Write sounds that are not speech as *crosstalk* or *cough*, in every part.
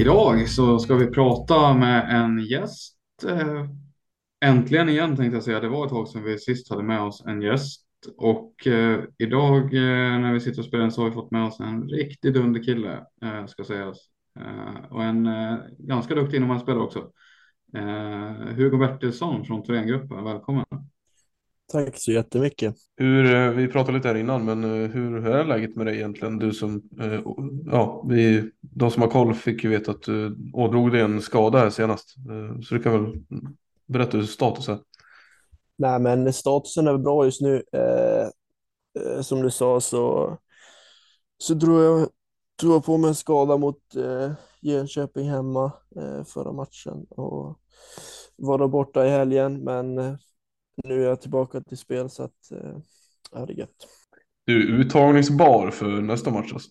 Idag så ska vi prata med en gäst. Eh, äntligen igen tänkte jag säga. Det var ett tag sedan vi sist hade med oss en gäst. Och eh, idag eh, när vi sitter och spelar in så har vi fått med oss en riktig dunderkille eh, ska sägas. Eh, och en eh, ganska duktig innebandyspelare också. Hugo Bertilsson från Thorengruppen, välkommen. Tack så jättemycket. Hur, eh, vi pratade lite här innan, men eh, hur, hur är läget med dig egentligen? Du som, eh, ja, vi, de som har koll fick ju veta att du ådrog dig en skada här senast. Så du kan väl berätta hur status är. Nej, men statusen är bra just nu. Eh, som du sa så, så drog jag, drog jag på mig en skada mot eh, Jönköping hemma eh, förra matchen och var då borta i helgen. Men nu är jag tillbaka till spel så att eh, ja, det är gött. Du är uttagningsbar för nästa match alltså.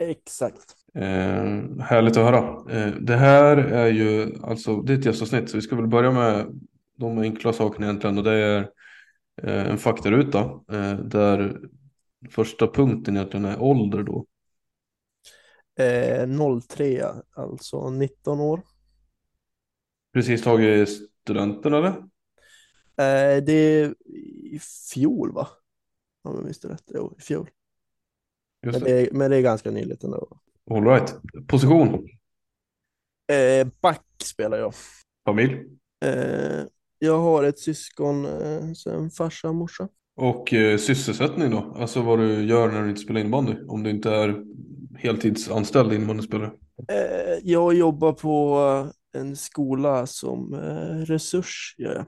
Exakt. Eh, härligt att höra. Eh, det här är ju alltså, det är ett gästavsnitt så vi ska väl börja med de enkla sakerna egentligen och det är eh, en faktaruta eh, där första punkten egentligen är ålder då. Eh, 03, alltså 19 år. Precis tagit studenten eller? Eh, det är i fjol va? Om jag minns det rätt. Jo, i fjol. Just Men det. det, är, men det är ganska nyligt ändå. All right. Position? Eh, back spelar jag. Familj? Eh, jag har ett syskon, eh, en farsa och morsa. Och eh, sysselsättning då? Alltså vad du gör när du inte spelar innebandy? Om du inte är heltidsanställd innebandyspelare? Eh, jag jobbar på en skola som eh, resurs gör jag,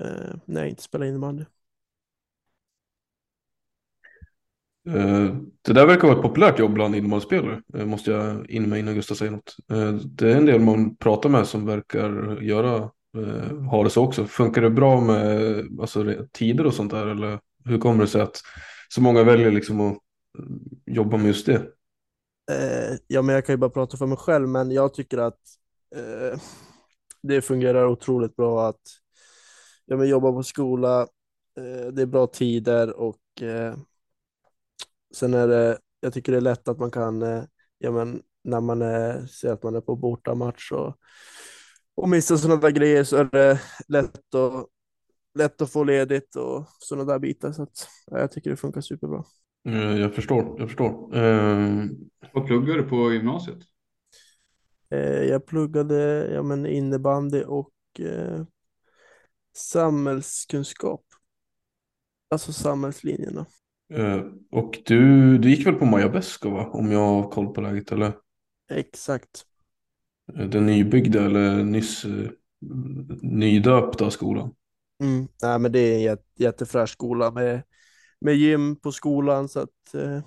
eh, när jag inte spelar innebandy. Eh, det där verkar vara ett populärt jobb bland innebandyspelare. Eh, måste jag in med innan Gustav säger något. Eh, det är en del man pratar med som verkar göra, ha det så också. Funkar det bra med alltså, tider och sånt där? Eller hur kommer det sig att så många väljer liksom att jobba med just det? Ja, men jag kan ju bara prata för mig själv, men jag tycker att eh, det fungerar otroligt bra att ja, men jobba på skola. Eh, det är bra tider och eh, sen är det, jag tycker det är lätt att man kan, eh, ja, men när man är, ser att man är på bortamatch och, och missar sådana där grejer så är det lätt att, lätt att få ledigt och sådana där bitar. Så att, ja, jag tycker det funkar superbra. Eh, jag förstår, jag förstår. Eh, Vad pluggar du på gymnasiet? Eh, jag pluggade ja, men innebandy och eh, samhällskunskap. Alltså samhällslinjerna. eh, och du, du gick väl på Maja va? Om jag har koll på läget eller? Exakt. Eh, Den nybyggda eller nyss eh, nydöpta skolan. Mm. Nej, men det är en jätte, jättefräsch skola med, med gym på skolan. Så att, eh,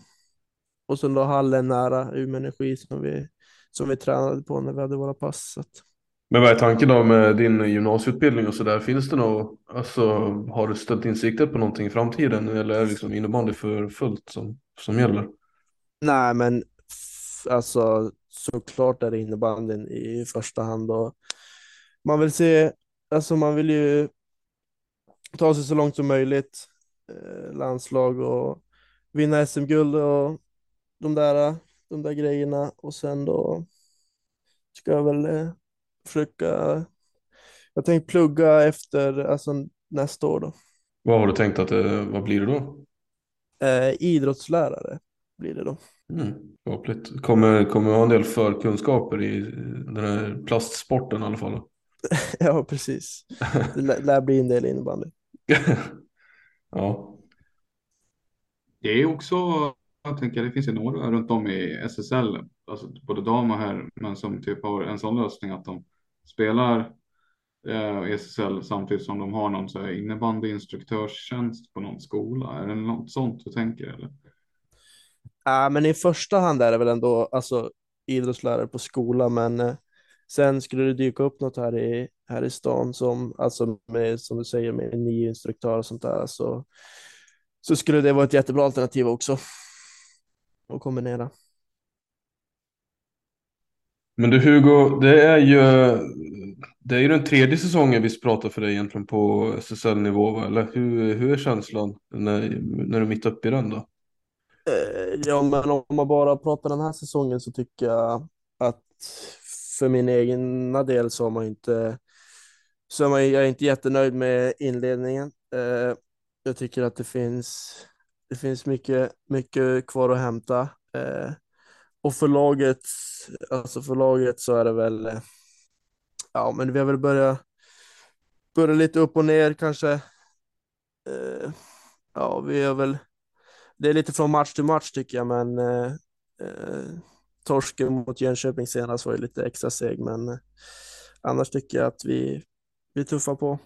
och sen då hallen nära Umeå Energi som vi, som vi tränade på när vi hade våra pass. Så att, men vad är tanken då med din gymnasieutbildning och så där? Finns det något, alltså har du ställt in siktet på någonting i framtiden eller är det liksom innebandy för fullt som, som gäller? Nej, men alltså såklart är det innebandyn i första hand och man vill se, alltså man vill ju ta sig så långt som möjligt, eh, landslag och vinna SM-guld och de där, de där grejerna och sen då ska jag väl eh, försöka, jag tänkte plugga efter, alltså nästa år då. Vad har du tänkt att det, vad blir det då? Eh, idrottslärare blir det då. Mm, hoppligt. Kommer, kommer ha en del förkunskaper i den här plastsporten i alla fall. *laughs* ja, precis. Det lär bli en del innebandy. *laughs* ja. Det är också, jag tänker det finns ju några runt om i SSL, alltså både dam och herr, men som typ har en sån lösning att de spelar eh, SSL samtidigt som de har någon så här innebandyinstruktörstjänst på någon skola. Är det något sånt du tänker eller? Ja, men i första hand är det väl ändå alltså, idrottslärare på skola, men eh, sen skulle det dyka upp något här i, här i stan som, alltså med, som du säger, med en ny instruktör och sånt där, så, så skulle det vara ett jättebra alternativ också att kombinera. Men du Hugo, det är ju, det är ju den tredje säsongen vi pratar för dig egentligen på SSL-nivå, eller hur, hur är känslan när, när du är mitt uppe i den då? Eh, ja, men om man bara pratar den här säsongen så tycker jag att för min egna del så har man inte så är man, jag är inte jättenöjd med inledningen. Eh, jag tycker att det finns det finns mycket, mycket kvar att hämta. Eh, och för laget, alltså för laget så är det väl, ja men vi har väl börjat, börjat lite upp och ner kanske. Eh, ja, vi har väl det är lite från match till match tycker jag, men eh, eh torsken mot Jönköping senast var ju lite extra seg, men eh, annars tycker jag att vi, vi tuffar på.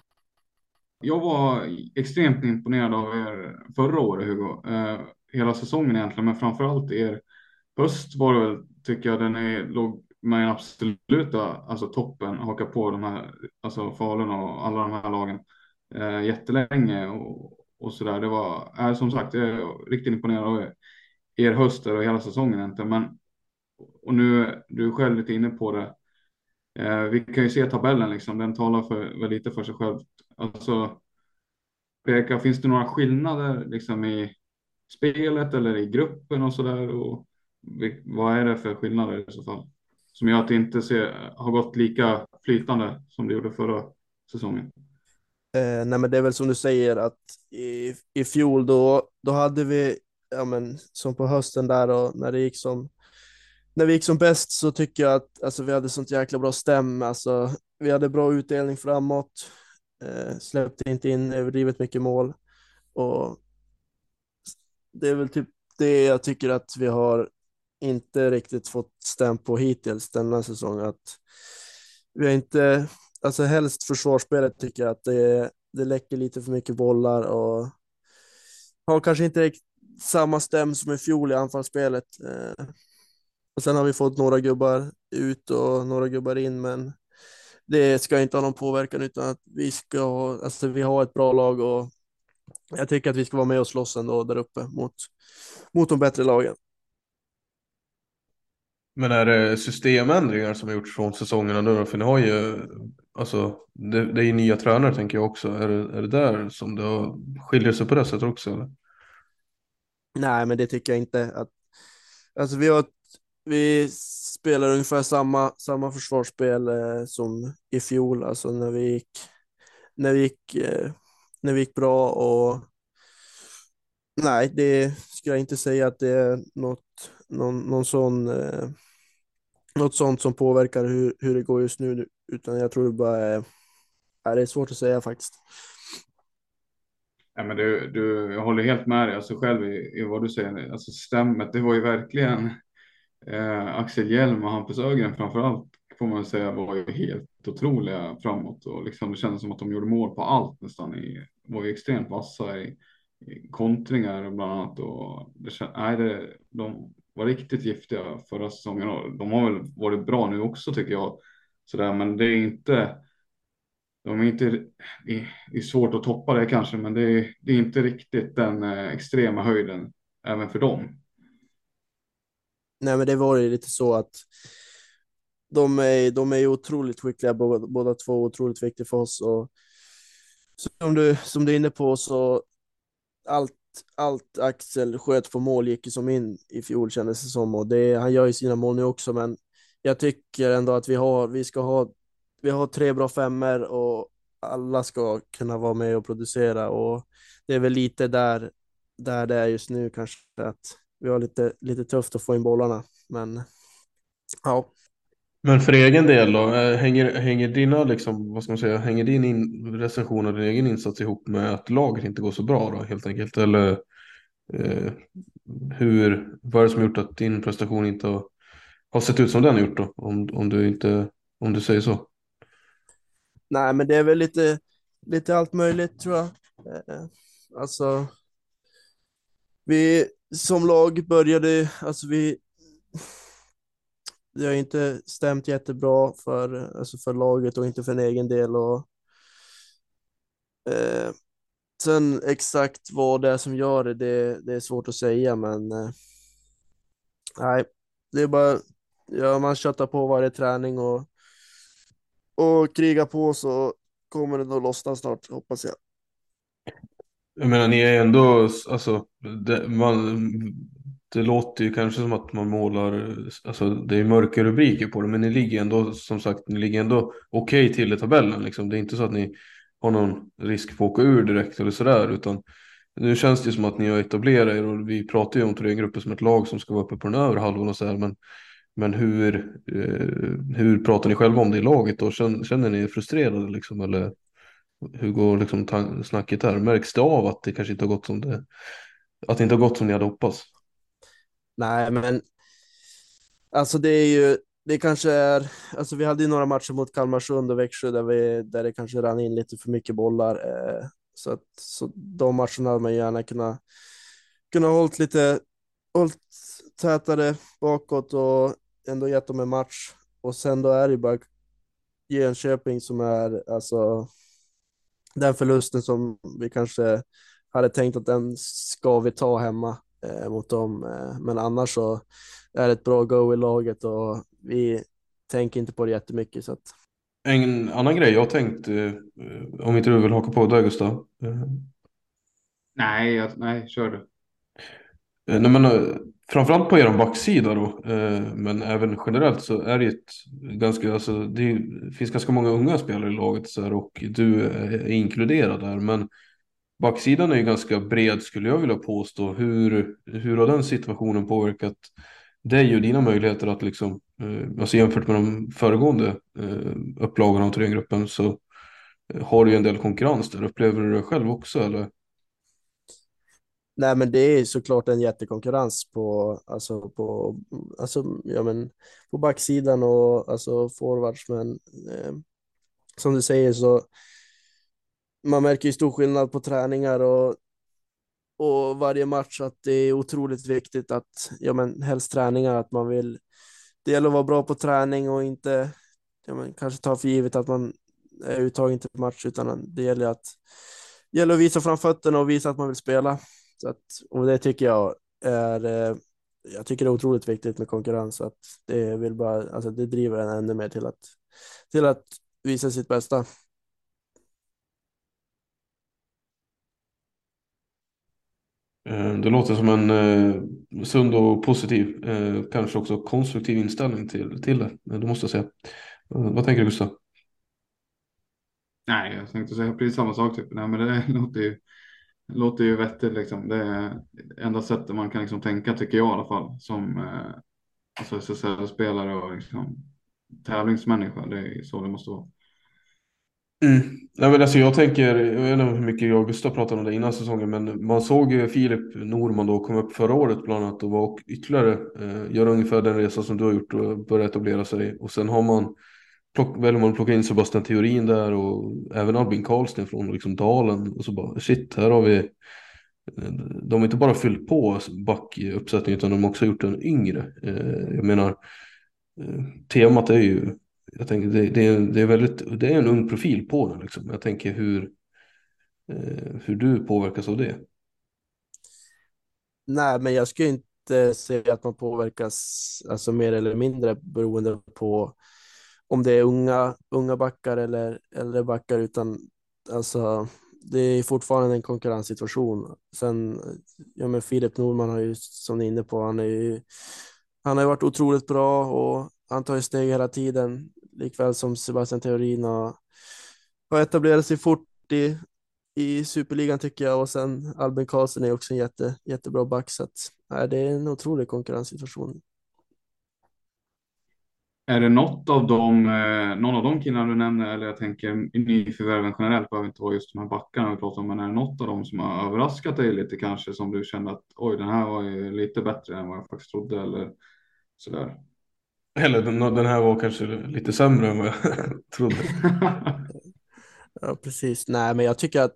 Jag var extremt imponerad av er förra året, Hugo. Eh, hela säsongen egentligen, men framförallt er höst var det väl, tycker jag, den är, låg med den absoluta alltså toppen, haka på de här, alltså Falun och alla de här lagen eh, jättelänge. Och, och så där. Det var, äh, som sagt, jag är riktigt imponerad av er höst och hela säsongen inte. Men, och nu, du är själv lite inne på det. Eh, vi kan ju se tabellen liksom, den talar för, väl lite för sig själv. Alltså, peka, finns det några skillnader liksom i spelet eller i gruppen och så där? Och vad är det för skillnader i så fall? Som gör att det inte ser, har gått lika flytande som det gjorde förra säsongen. Eh, nej, men det är väl som du säger att i, i fjol då, då hade vi, ja men som på hösten där och när det gick som, när vi gick som bäst så tycker jag att alltså, vi hade sånt jäkla bra stäm, alltså vi hade bra utdelning framåt, eh, släppte inte in överdrivet mycket mål och det är väl typ det jag tycker att vi har inte riktigt fått stäm på hittills denna säsong, att vi har inte alltså helst försvarsspelet tycker jag att det, det läcker lite för mycket bollar och har kanske inte samma stäm som i fjol i anfallsspelet. Eh, och sen har vi fått några gubbar ut och några gubbar in, men det ska inte ha någon påverkan utan att vi ska ha, alltså vi har ett bra lag och jag tycker att vi ska vara med och slåss ändå där uppe mot, mot de bättre lagen. Men är det systemändringar som har gjorts från säsongerna nu För ni har ju, alltså det, det är ju nya tränare tänker jag också. Är det, är det där som det har, skiljer sig på det sättet också? Eller? Nej, men det tycker jag inte. Att, alltså vi, har, vi spelar ungefär samma, samma försvarsspel eh, som i fjol, alltså när vi gick, när vi gick, eh, när vi gick bra och nej, det skulle jag inte säga att det är något, någon, någon sån eh, något sånt som påverkar hur, hur det går just nu, utan jag tror det bara är, är det är svårt att säga faktiskt. Ja, men du, du, jag håller helt med dig alltså själv i, i vad du säger. Alltså stämmet, det var ju verkligen eh, Axel Hjelm och Hampus Ögren framför allt får man säga var ju helt otroliga framåt och liksom det kändes som att de gjorde mål på allt nästan. I, var ju extremt vassa i, i kontringar bland annat och det, nej, det, de var riktigt giftiga förra säsongen och de har väl varit bra nu också tycker jag. sådär, men det är inte, de är inte, det är svårt att toppa det kanske, men det är, det är inte riktigt den eh, extrema höjden även för dem. Nej, men det var ju lite så att de är, de är otroligt skickliga båda, båda två, otroligt viktiga för oss. Och som du, som du är inne på så allt, allt Axel sköt på mål gick ju som in i fjol kändes det som. Och det, han gör ju sina mål nu också men jag tycker ändå att vi har, vi ska ha, vi har tre bra femmer och alla ska kunna vara med och producera. Och det är väl lite där, där det är just nu kanske att vi har lite, lite tufft att få in bollarna. Men ja. Men för egen del då, eh, hänger, hänger dina liksom, vad ska man säga, hänger din in, recension och din egen insats ihop med att laget inte går så bra då helt enkelt? Eller eh, hur, vad är det som gjort att din prestation inte har, har sett ut som den har gjort då? Om, om du inte, om du säger så. Nej, men det är väl lite, lite allt möjligt tror jag. Eh, alltså, vi som lag började, alltså vi det har inte stämt jättebra för, alltså för laget och inte för en egen del. Och, eh, sen exakt vad det är som gör det, det, det är svårt att säga, men eh, nej, det är bara, ja, man köttar på varje träning och, och krigar på så kommer det nog lossna snart, hoppas jag. Jag menar, ni är ändå, alltså, det, man, det låter ju kanske som att man målar, alltså det är mörka rubriker på det, men ni ligger ändå, som sagt, ni ligger ändå okej okay till i tabellen. Liksom. Det är inte så att ni har någon risk på att åka ur direkt eller sådär, utan nu känns det som att ni har etablerat er och vi pratar ju om Thorengruppen som ett lag som ska vara uppe på den övre halvan och sådär, men, men hur, eh, hur pratar ni själva om det i laget då? Känner, känner ni er frustrerade liksom, eller hur går liksom snacket där? Märks det av att det kanske inte har gått som det, att det inte har gått som ni hade hoppats? Nej, men alltså det är ju, det kanske är, alltså vi hade ju några matcher mot Kalmarsund och Växjö där, vi, där det kanske rann in lite för mycket bollar. Eh, så, att, så de matcherna hade man gärna kunnat, kunnat hållit lite, hållit tätare bakåt och ändå gett dem en match. Och sen då är det bara Jönköping som är alltså den förlusten som vi kanske hade tänkt att den ska vi ta hemma eh, mot dem. Eh, men annars så är det ett bra go i laget och vi tänker inte på det jättemycket. Så att... En annan grej jag tänkt, eh, om inte du vill haka på där Gustav? Eh. Nej, jag, nej, kör du. Eh, nej, men, eh, framförallt på er backsida då, men även generellt så är det ett ganska, alltså, det finns ganska många unga spelare i laget så här, och du är inkluderad där. Men backsidan är ju ganska bred skulle jag vilja påstå. Hur, hur har den situationen påverkat dig och dina möjligheter att liksom, eh, alltså jämfört med de föregående eh, upplagorna av Thorengruppen så eh, har du ju en del konkurrens där. Upplever du det själv också eller? Nej, men det är såklart en jättekonkurrens på, alltså på, alltså, ja, men på backsidan och alltså forwards. Men eh, som du säger så man märker ju stor skillnad på träningar och, och varje match att det är otroligt viktigt att, ja men helst träningar, att man vill, det gäller att vara bra på träning och inte ja, men, kanske ta för givet att man är uttagen till match, utan det gäller att, det gäller att visa fram fötterna och visa att man vill spela. Så att, och det tycker jag är, eh, jag tycker det är otroligt viktigt med konkurrens, att det vill bara, alltså det driver en ännu mer till att, till att visa sitt bästa. Eh, det låter som en eh, sund och positiv, eh, kanske också konstruktiv inställning till, till det. Eh, det måste jag säga. Eh, vad tänker du Gustav? Nej, jag tänkte säga precis samma sak. Typ. Nej, men det *laughs* låter ju, låter ju vettigt. Liksom. Det är enda sättet man kan liksom tänka, tycker jag i alla fall, som eh, alltså SSL-spelare och liksom, tävlingsmänniska. Det är så det måste vara. Mm. Nej, men alltså jag tänker, jag vet inte hur mycket jag och Gustav pratade om det innan säsongen, men man såg ju Filip Norman då komma upp förra året bland annat och var ytterligare, eh, göra ungefär den resa som du har gjort och börja etablera sig. Och sen har man, plock, väljer man att plocka in Sebastian Theorin där och även Albin Karlsten från liksom Dalen. Och så bara, shit, här har vi, eh, de har inte bara fyllt på backuppsättningen utan de har också gjort den yngre. Eh, jag menar, eh, temat är ju jag tänker det, det, är, det, är väldigt, det är en ung profil på den. Liksom. Jag tänker hur, eh, hur du påverkas av det. Nej, men jag skulle inte säga att man påverkas alltså mer eller mindre beroende på om det är unga, unga backar eller äldre backar, utan alltså det är fortfarande en konkurrenssituation. Sen, ja men Filip Norman har ju, som ni är inne på, han är ju, han har ju varit otroligt bra och han tar ju steg hela tiden, likväl som Sebastian Theorin har, har etablerat sig fort i, i superligan tycker jag och sen Albin Karlsson är också en jätte, jättebra back så att, nej, det är en otrolig konkurrenssituation. Är det något av dem, eh, någon av de killarna du nämner, eller jag tänker nyförvärven generellt, behöver inte vara just de här backarna vi pratar om, men är det något av dem som har överraskat dig lite kanske, som du kände att oj, den här var ju lite bättre än vad jag faktiskt trodde eller sådär? Eller den, den här var kanske lite sämre än vad jag *laughs* trodde. *laughs* ja, precis. Nej, men jag tycker att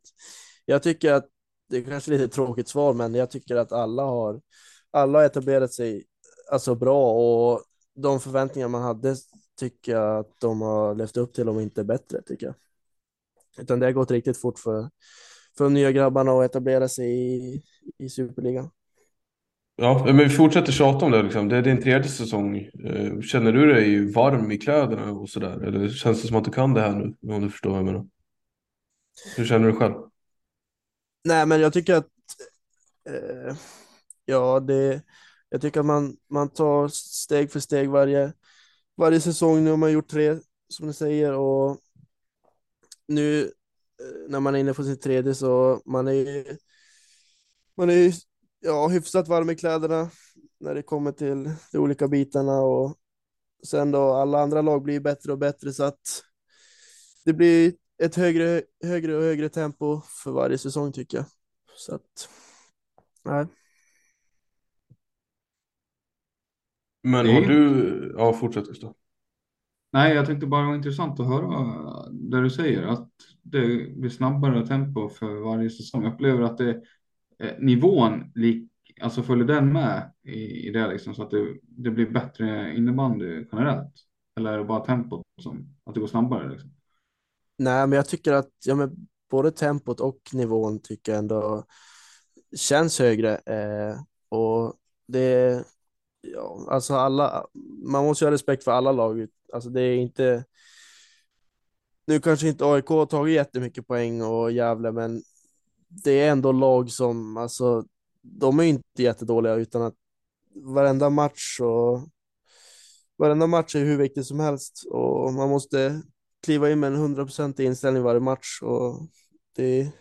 jag tycker att det är kanske lite tråkigt svar, men jag tycker att alla har alla har etablerat sig alltså bra och de förväntningar man hade tycker jag att de har levt upp till, om inte bättre tycker jag. Utan det har gått riktigt fort för, för de nya grabbarna att etablera sig i, i superligan. Ja, men vi fortsätter tjata om det. Liksom. Det är din tredje säsong. Eh, känner du dig varm i kläderna och sådär? Eller känns det som att du kan det här nu? Om du förstår vad jag menar. Hur känner du själv? Nej, men jag tycker att eh, ja, det, jag tycker att man, man tar steg för steg varje, varje säsong. Nu har man gjort tre, som du säger, och nu eh, när man är inne på sin tredje så man är man är ja, hyfsat varm i kläderna när det kommer till de olika bitarna och sen då alla andra lag blir bättre och bättre så att det blir ett högre, högre och högre tempo för varje säsong tycker jag. Så att, nej. Men har du, ja fortsätt Gustav. Nej, jag tyckte bara det var intressant att höra det du säger, att det blir snabbare tempo för varje säsong. Jag upplever att det, eh, nivån lik, alltså följer den med i, i det liksom, så att det, det blir bättre innebandy generellt? Eller är det bara tempot som, att det går snabbare liksom? Nej, men jag tycker att ja, men både tempot och nivån tycker jag ändå känns högre eh, och det ja, alltså alla, man måste ju ha respekt för alla lag. Alltså det är inte, nu kanske inte AIK har tagit jättemycket poäng och Gävle, men det är ändå lag som, alltså, de är inte jättedåliga utan att varenda match och varenda match är hur viktig som helst och man måste kliva in med en hundraprocentig inställning varje match och det,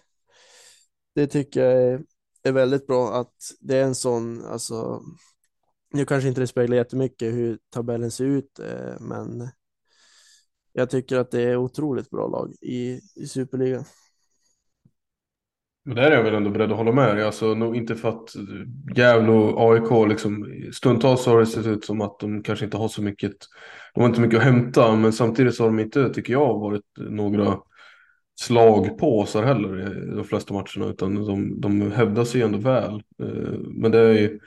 det tycker jag är, är väldigt bra att det är en sån, alltså nu kanske inte det speglar jättemycket hur tabellen ser ut, eh, men jag tycker att det är otroligt bra lag i, i superligan. Men där är jag väl ändå beredd att hålla med dig. Alltså, nog inte för att Gävle och AIK liksom, stundtals har det sett ut som att de kanske inte har så mycket, de har inte mycket att hämta, men samtidigt så har de inte, tycker jag, varit några slagpåsar heller i de flesta matcherna, utan de, de hävdar sig ändå väl. Eh, men det är ju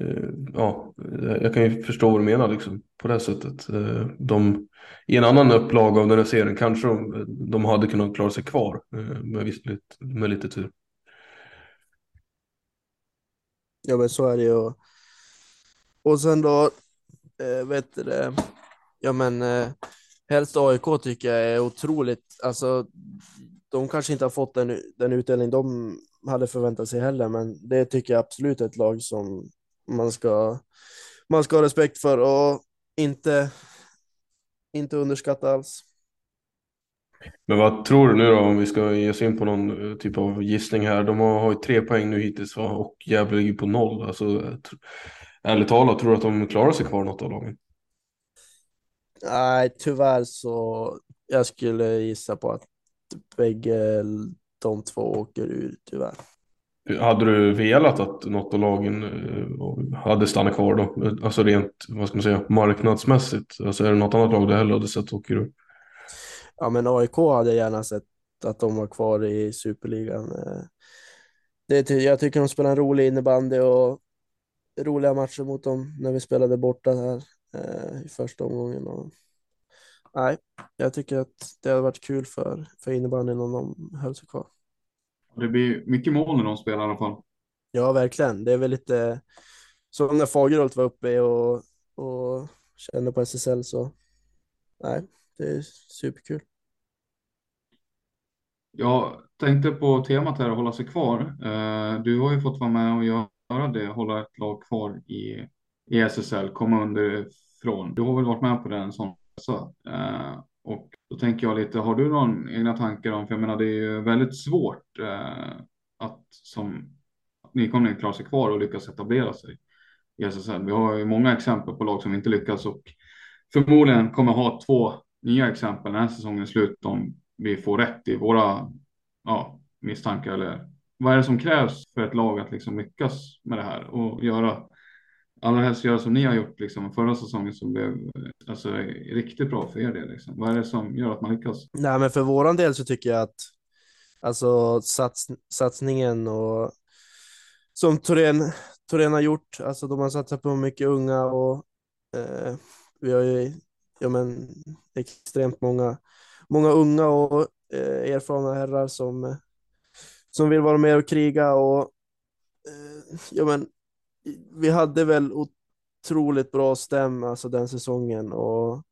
Eh, ja, eh, jag kan ju förstå vad du menar liksom, på det sättet. Eh, de, I en annan upplaga av den här serien kanske de, de hade kunnat klara sig kvar med, viss, med lite tur. Ja, men så är det ju. Och sen då, äh, vet du det, ja men äh, helst AIK tycker jag är otroligt, alltså de kanske inte har fått den, den utdelning de hade förväntat sig heller, men det tycker jag absolut är ett lag som man ska, man ska ha respekt för och inte, inte underskatta alls. Men vad tror du nu då om vi ska ge oss in på någon eh, typ av gissning här? De har, har ju tre poäng nu hittills och Gävle ligger på noll. Alltså, ärligt talat, tror du att de klarar sig kvar något av lagen? Nej, tyvärr så jag skulle gissa på att bägge de två åker ur tyvärr. Hade du velat att något av lagen eh, hade stannat kvar då? Alltså rent, vad ska man säga, marknadsmässigt? Alltså är det något annat lag du hellre hade sett åker ur? Ja, men AIK hade jag gärna sett att de var kvar i superligan. Eh, det, jag tycker de spelar en rolig innebandy och roliga matcher mot dem när vi spelade borta här eh, i första omgången. Och nej, jag tycker att det hade varit kul för, för innebandyn om de höll sig kvar. Det blir mycket mål när de spelar i alla fall. Ja, verkligen. Det är väl lite som när Fagerhult var uppe och, och kände på SSL så nej, det är superkul. Jag tänkte på temat här att hålla sig kvar. Eh, du har ju fått vara med och göra det, hålla ett lag kvar i, i SSL, komma underifrån. Du har väl varit med på den sån resa? Och då tänker jag lite, har du någon egna tankar om, för jag menar det är ju väldigt svårt eh, att som nykomling klara sig kvar och lyckas etablera sig i SSL. Vi har ju många exempel på lag som inte lyckas och förmodligen kommer ha två nya exempel när säsongen är slut om vi får rätt i våra ja, misstankar eller vad är det som krävs för ett lag att liksom lyckas med det här och göra allra helst göra som ni har gjort liksom förra säsongen som blev eh, alltså, riktigt bra för er del. Liksom. Vad är det som gör att man lyckas? Nej, men för våran del så tycker jag att alltså sats, satsningen och som Torén, Torén har gjort, alltså de har satsat på mycket unga och eh, vi har ju ja, men, extremt många, många unga och eh, erfarna herrar som, som vill vara med och kriga och eh, ja, men, vi hade väl otroligt bra stäm alltså den säsongen och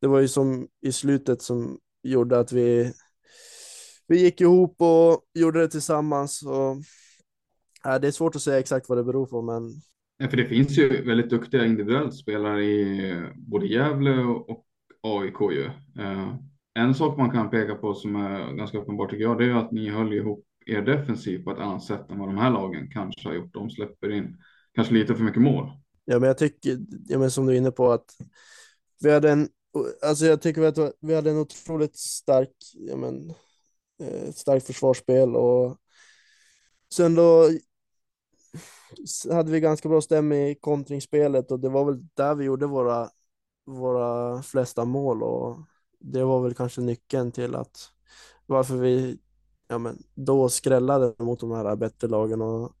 det var ju som i slutet som gjorde att vi vi gick ihop och gjorde det tillsammans. Och, ja, det är svårt att säga exakt vad det beror på, men. Ja, för det finns ju väldigt duktiga individuellt spelare i både Gävle och AIK ju. Eh, en sak man kan peka på som är ganska uppenbart tycker jag, det är att ni höll ihop er defensiv på ett annat sätt än vad de här lagen kanske har gjort. De släpper in kanske lite för mycket mål. Ja, men jag tycker, ja, men som du är inne på, att vi hade en, alltså jag tycker att vi hade en otroligt stark, ja, men, eh, starkt försvarsspel och sen då hade vi ganska bra stäm i kontringsspelet och det var väl där vi gjorde våra, våra flesta mål och det var väl kanske nyckeln till att varför vi ja, men, då skrällade mot de här bättre lagen och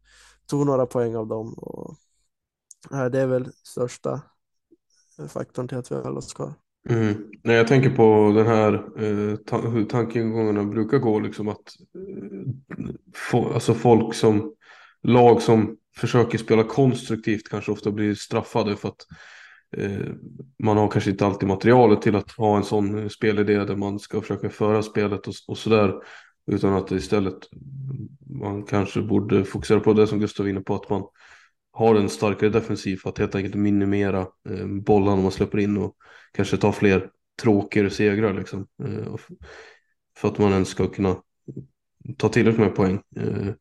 tog några poäng av dem. Och, ja, det är väl största eh, faktorn till att vi höll oss kvar. Mm. Nej, jag tänker på den här eh, ta hur tankegångarna brukar gå, liksom att eh, få, alltså folk som lag som försöker spela konstruktivt kanske ofta blir straffade för att eh, man har kanske inte alltid materialet till att ha en sån eh, spelidé där man ska försöka föra spelet och, och sådär. Utan att det istället man kanske borde fokusera på det som Gustav var inne på, att man har en starkare defensiv för att helt enkelt minimera eh, bollarna man släpper in och kanske ta fler tråkigare segrar liksom. Eh, för att man ens ska kunna ta tillräckligt med poäng. Eh,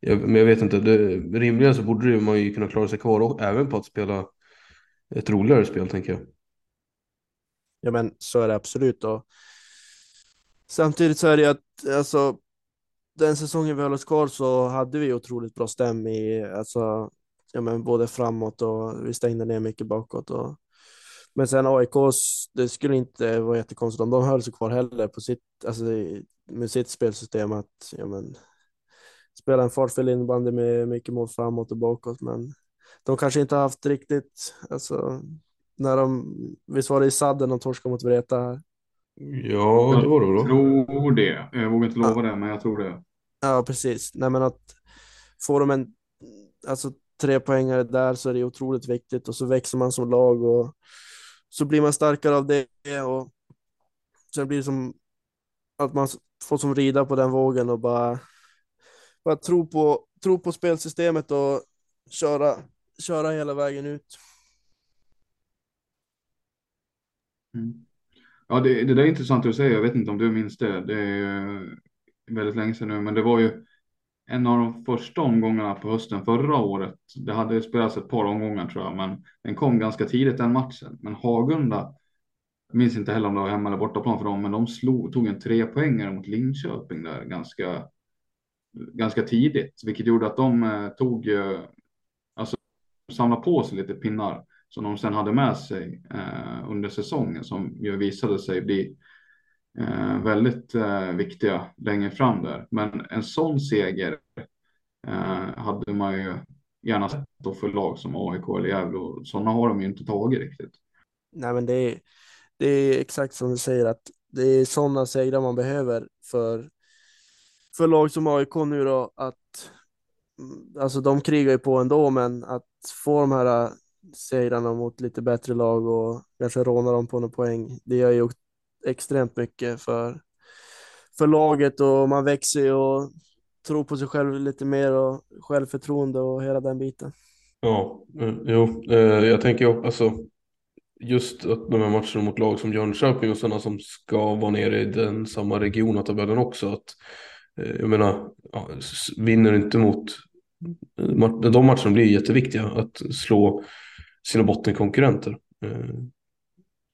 jag, men jag vet inte, det, rimligen så borde man ju kunna klara sig kvar och, även på att spela ett roligare spel tänker jag. Ja men så är det absolut och samtidigt så är det att alltså den säsongen vi höll oss kvar så hade vi otroligt bra stäm i alltså ja, men både framåt och vi stängde ner mycket bakåt. Och, men sen AIKs, det skulle inte vara jättekonstigt om de höll sig kvar heller på sitt, alltså, med sitt spelsystem att ja, men, spela en fartfylld innebandy med mycket mål framåt och bakåt. Men de kanske inte haft riktigt, alltså när de, visst var det i sadden de torskade mot Vreta? Ja, det var det då. Jag tror det. Jag vågar inte lova ja. det, men jag tror det. Ja, precis. Nej, men att får de en, alltså tre poängare där så är det otroligt viktigt och så växer man som lag och så blir man starkare av det och sen blir det som att man får som rida på den vågen och bara, bara tro, på, tro på spelsystemet och köra, köra hela vägen ut. Mm. Ja, det, det där är intressant att säga. Jag vet inte om du minns det. Det är eh, väldigt länge sedan nu, men det var ju en av de första omgångarna på hösten förra året. Det hade spelats ett par omgångar tror jag, men den kom ganska tidigt den matchen. Men Hagunda, jag minns inte heller om det var hemma eller bortaplan för dem, men de slog, tog en trepoängare mot Linköping där ganska, ganska tidigt, vilket gjorde att de eh, tog, eh, alltså samlade på sig lite pinnar som de sen hade med sig eh, under säsongen som ju visade sig bli eh, väldigt eh, viktiga längre fram där. Men en sån seger eh, hade man ju gärna sett då för lag som AIK eller Gävle och sådana har de ju inte tagit riktigt. Nej, men det är, det är exakt som du säger att det är sådana segrar man behöver för, för lag som AIK nu då att mm, alltså de krigar ju på ändå men att få de här segrarna mot lite bättre lag och kanske råna dem på några poäng det gör ju extremt mycket för, för laget och man växer och tror på sig själv lite mer och självförtroende och hela den biten. Ja, mm, jo, eh, jag tänker alltså just att de här matcherna mot lag som Jönköping och sådana som ska vara nere i den samma region av tabellen också. Att, eh, jag menar, ja, vinner inte mot eh, de matcherna blir jätteviktiga att slå sina bottenkonkurrenter. Eh,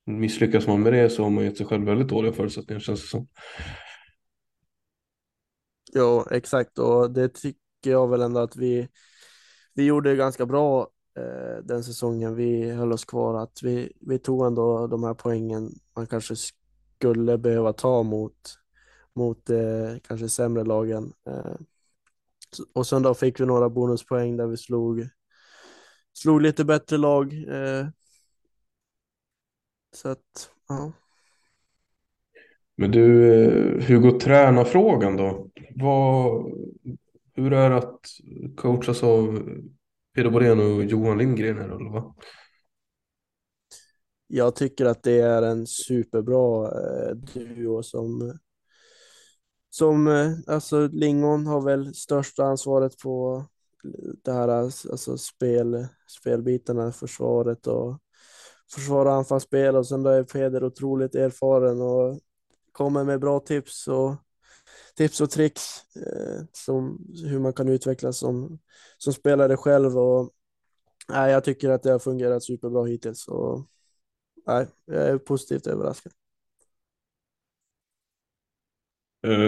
misslyckas man med det så har man gett sig själv väldigt dåliga förutsättningar känns det som. Ja, exakt och det tycker jag väl ändå att vi, vi gjorde ganska bra eh, den säsongen vi höll oss kvar. Att vi, vi tog ändå de här poängen man kanske skulle behöva ta mot, mot eh, kanske sämre lagen. Eh, och sen då fick vi några bonuspoäng där vi slog, slog lite bättre lag. Eh, så att, ja. Men du, eh, hur går tränarfrågan då? Vad, hur är det att coachas av Peter Borén och Johan Lindgren här eller vad? Jag tycker att det är en superbra eh, duo som som eh, alltså Lingon har väl största ansvaret på det här alltså, alltså spel, spelbitarna, försvaret och försvar och anfallsspel. Och sen då är Peder otroligt erfaren och kommer med bra tips och tips och tricks eh, som hur man kan utvecklas som, som spelare själv. Och nej, jag tycker att det har fungerat superbra hittills. Och nej, jag är positivt överraskad. Eh,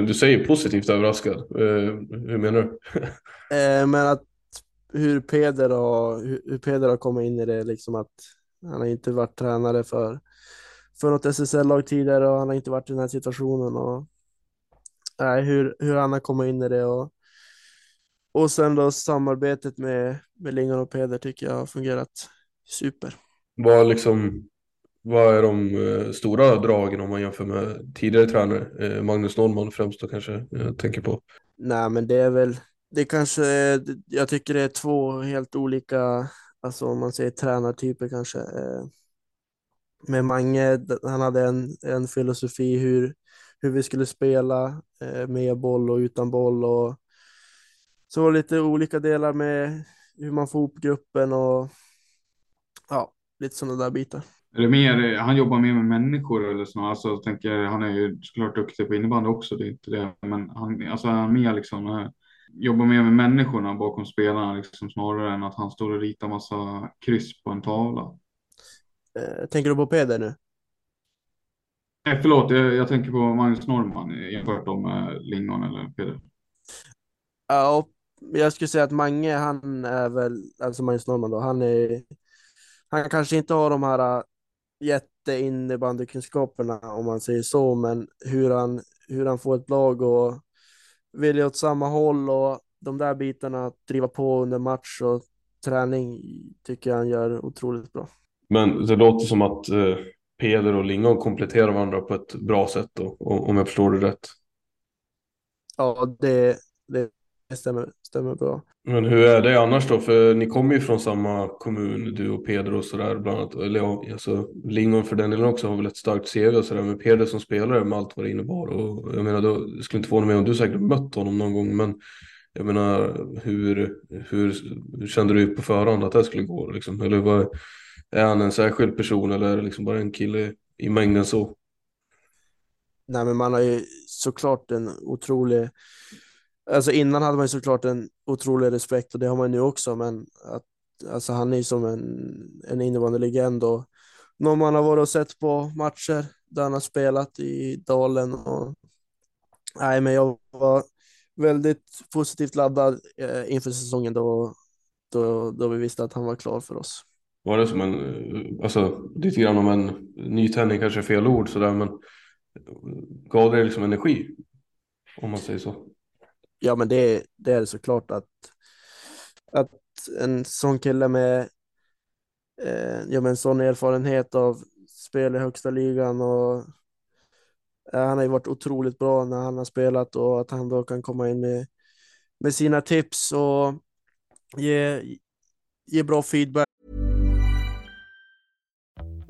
du säger positivt överraskad. Eh, hur menar du? *laughs* Eh, men att hur Peder har, hur Peder har kommit in i det, liksom att han har inte varit tränare för för något SSL-lag tidigare och han har inte varit i den här situationen. Och, nej, hur, hur han har kommit in i det och, och sen då samarbetet med, med Lingon och Peder tycker jag har fungerat super. Vad, liksom, vad är de eh, stora dragen om man jämför med tidigare tränare? Eh, Magnus Norrman främst då kanske jag tänker på. Nej, men det är väl, det kanske, eh, jag tycker det är två helt olika, alltså om man säger tränartyper kanske. Eh, med Mange, han hade en, en filosofi hur, hur vi skulle spela eh, med boll och utan boll och så lite olika delar med hur man får ihop gruppen och ja, lite sådana där bitar. Är det mer, han jobbar mer med människor eller så? Alltså, tänker, han är ju såklart duktig på innebandy också, det är inte det. Men han, alltså, han mer liksom, eh, jobbar mer med människorna bakom spelarna liksom, snarare än att han står och ritar massa kryss på en tavla. Eh, tänker du på Peder nu? Nej, förlåt, jag, jag tänker på Magnus Norman jämfört med Lingon eller Peder. Ja, jag skulle säga att Mange, han är väl, alltså Magnus Norman då, han är, han kanske inte har de här jätteinnebandykunskaperna om man säger så, men hur han, hur han får ett lag och vilja åt samma håll och de där bitarna, att driva på under match och träning tycker jag han gör otroligt bra. Men det låter som att eh, Peder och Lingon kompletterar varandra på ett bra sätt då, om jag förstår det rätt. Ja, det, det stämmer, stämmer bra. Men hur är det annars då? För ni kommer ju från samma kommun, du och Peder och sådär bland annat. Eller ja, alltså Lingon för den delen också har väl ett starkt CV och sådär. Men Peder som spelare med allt vad det innebar. Och jag menar, då jag skulle inte förvåna mig om du säkert mött honom någon gång. Men jag menar, hur, hur, hur kände du på förhand att det skulle gå? Liksom? Eller vad, är han en särskild person eller är det liksom bara en kille i mängden så? Nej, men man har ju såklart en otrolig, alltså innan hade man ju såklart en otrolig respekt och det har man nu också, men att, alltså han är ju som en, en inneboende legend och någon man har varit och sett på matcher där han har spelat i Dalen och nej, men jag var väldigt positivt laddad eh, inför säsongen då, då, då vi visste att han var klar för oss var det som en, eh, alltså lite grann om en nytändning kanske är fel ord sådär men gav det liksom energi? Om man säger så. Ja men det, det är såklart att, att en sån kille med eh, ja, men sån erfarenhet av spel i högsta ligan och han har ju varit otroligt bra när han har spelat och att han då kan komma in med, med sina tips och ge, ge bra feedback.